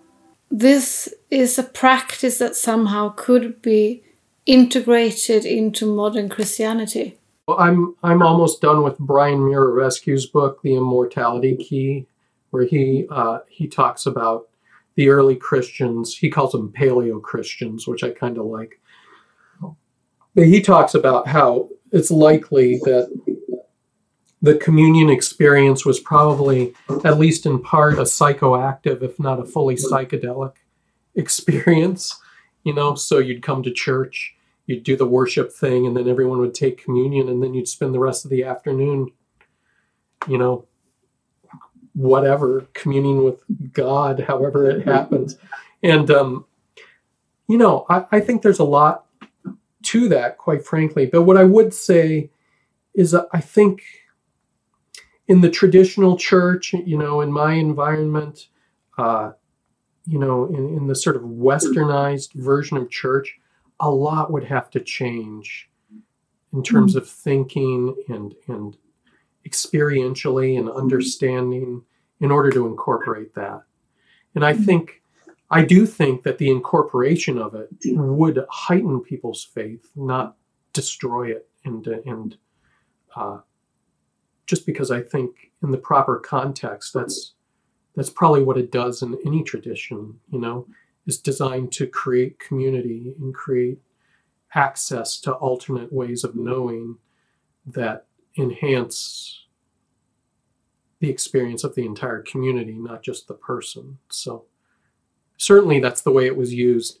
[SPEAKER 4] this is a practice that somehow could be integrated into modern Christianity?
[SPEAKER 1] I'm I'm almost done with Brian Muraresku's book, The Immortality Key, where he uh, he talks about the early Christians. He calls them Paleo Christians, which I kind of like. But he talks about how it's likely that the communion experience was probably, at least in part, a psychoactive, if not a fully psychedelic experience. You know, so you'd come to church, you'd do the worship thing, and then everyone would take communion, and then you'd spend the rest of the afternoon, you know, whatever, communing with God, however it happens. And, um, you know, I, I think there's a lot to that, quite frankly. But what I would say is that I think in the traditional church, you know, in my environment, uh, you know, in, in the sort of westernized version of church, a lot would have to change in terms hmm. of thinking and and experientially and hmm. understanding in order to incorporate that. And I hmm. think I do think that the incorporation of it would heighten people's faith, not destroy it and and uh, just because I think in the proper context, that's that's probably what it does in any tradition. You know, is designed to create community and create access to alternate ways of knowing that enhance the experience of the entire community, not just the person. So certainly that's the way it was used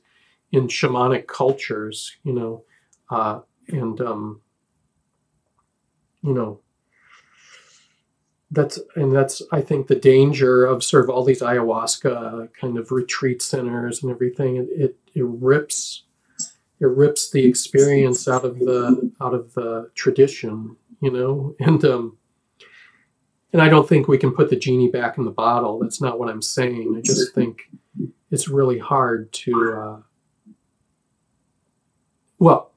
[SPEAKER 1] in shamanic cultures, you know, uh, and um, you know that's and that's I think the danger of sort of all these ayahuasca kind of retreat centers and everything. It it, it rips it rips the experience out of the out of the tradition, you know, and um, and I don't think we can put the genie back in the bottle. That's not what I'm saying. I just think it's really hard to. Uh, well,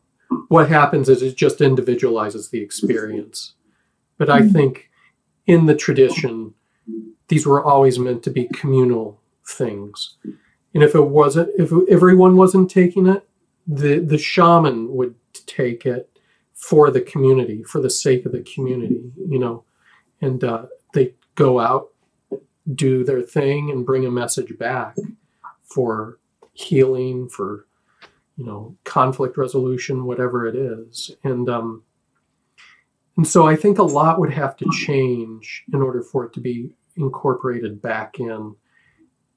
[SPEAKER 1] what happens is it just individualizes the experience, but I think in the tradition, these were always meant to be communal things. And if it wasn't, if everyone wasn't taking it, the the shaman would take it for the community, for the sake of the community, you know, and uh, they go out, do their thing, and bring a message back for healing, for you know, conflict resolution, whatever it is, and um, and so I think a lot would have to change in order for it to be incorporated back in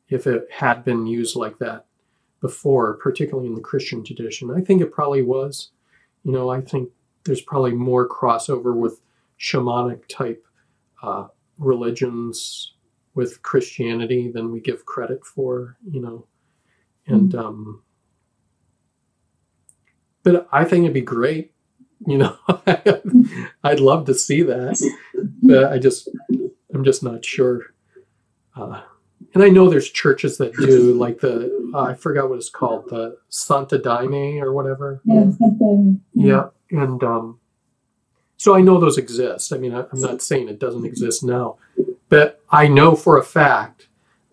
[SPEAKER 1] if it had been used like that before, particularly in the Christian tradition. I think it probably was. You know, I think there's probably more crossover with shamanic type uh, religions with Christianity than we give credit for, you know. And, um, but I think it'd be great you know i'd love to see that but i just i'm just not sure. Uh, and i know there's churches that do like the uh, i forgot what it's called the santa daime or whatever.
[SPEAKER 5] Yeah, something.
[SPEAKER 1] yeah. And um, so i know those exist. I mean I, i'm not saying it doesn't exist now but i know for a fact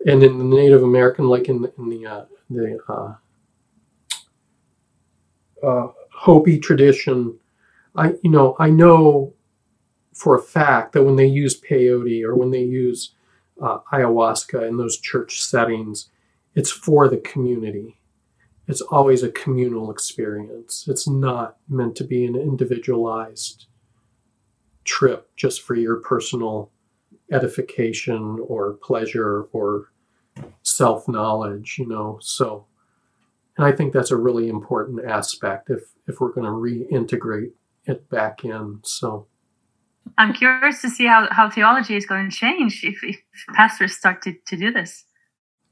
[SPEAKER 1] and in the native american like in the, in the uh, the uh, uh, hopi tradition I you know I know for a fact that when they use peyote or when they use uh, ayahuasca in those church settings, it's for the community. It's always a communal experience. It's not meant to be an individualized trip just for your personal edification or pleasure or self knowledge, you know. So, and I think that's a really important aspect if if we're going to reintegrate it back in. So,
[SPEAKER 2] I'm curious to see how, how theology is going to change if, if pastors start to, to do this.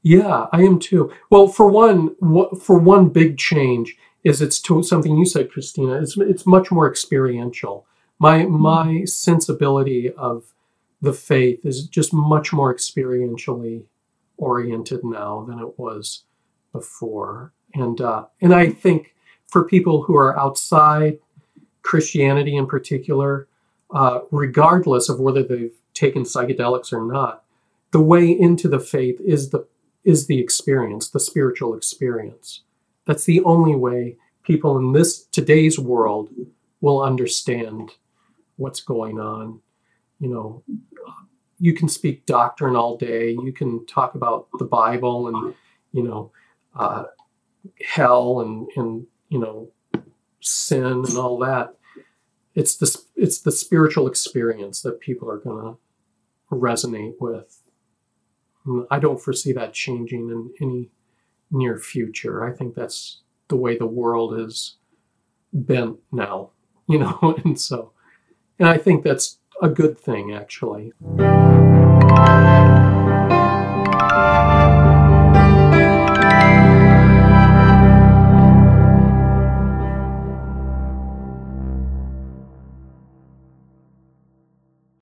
[SPEAKER 1] Yeah, I am too. Well, for one, for one big change is it's to something you said, Christina. It's it's much more experiential. My my sensibility of the faith is just much more experientially oriented now than it was before, and uh, and I think for people who are outside Christianity in particular, uh, regardless of whether they've taken psychedelics or not, the way into the faith is the is the experience, the spiritual experience. That's the only way people in this today's world will understand what's going on. You know, you can speak doctrine all day. You can talk about the Bible and you know uh, hell and and you know sin and all that. It's the it's the spiritual experience that people are going to resonate with. I don't foresee that changing in any near future. I think that's the way the world is bent now, you know, and so, and I think that's a good thing actually.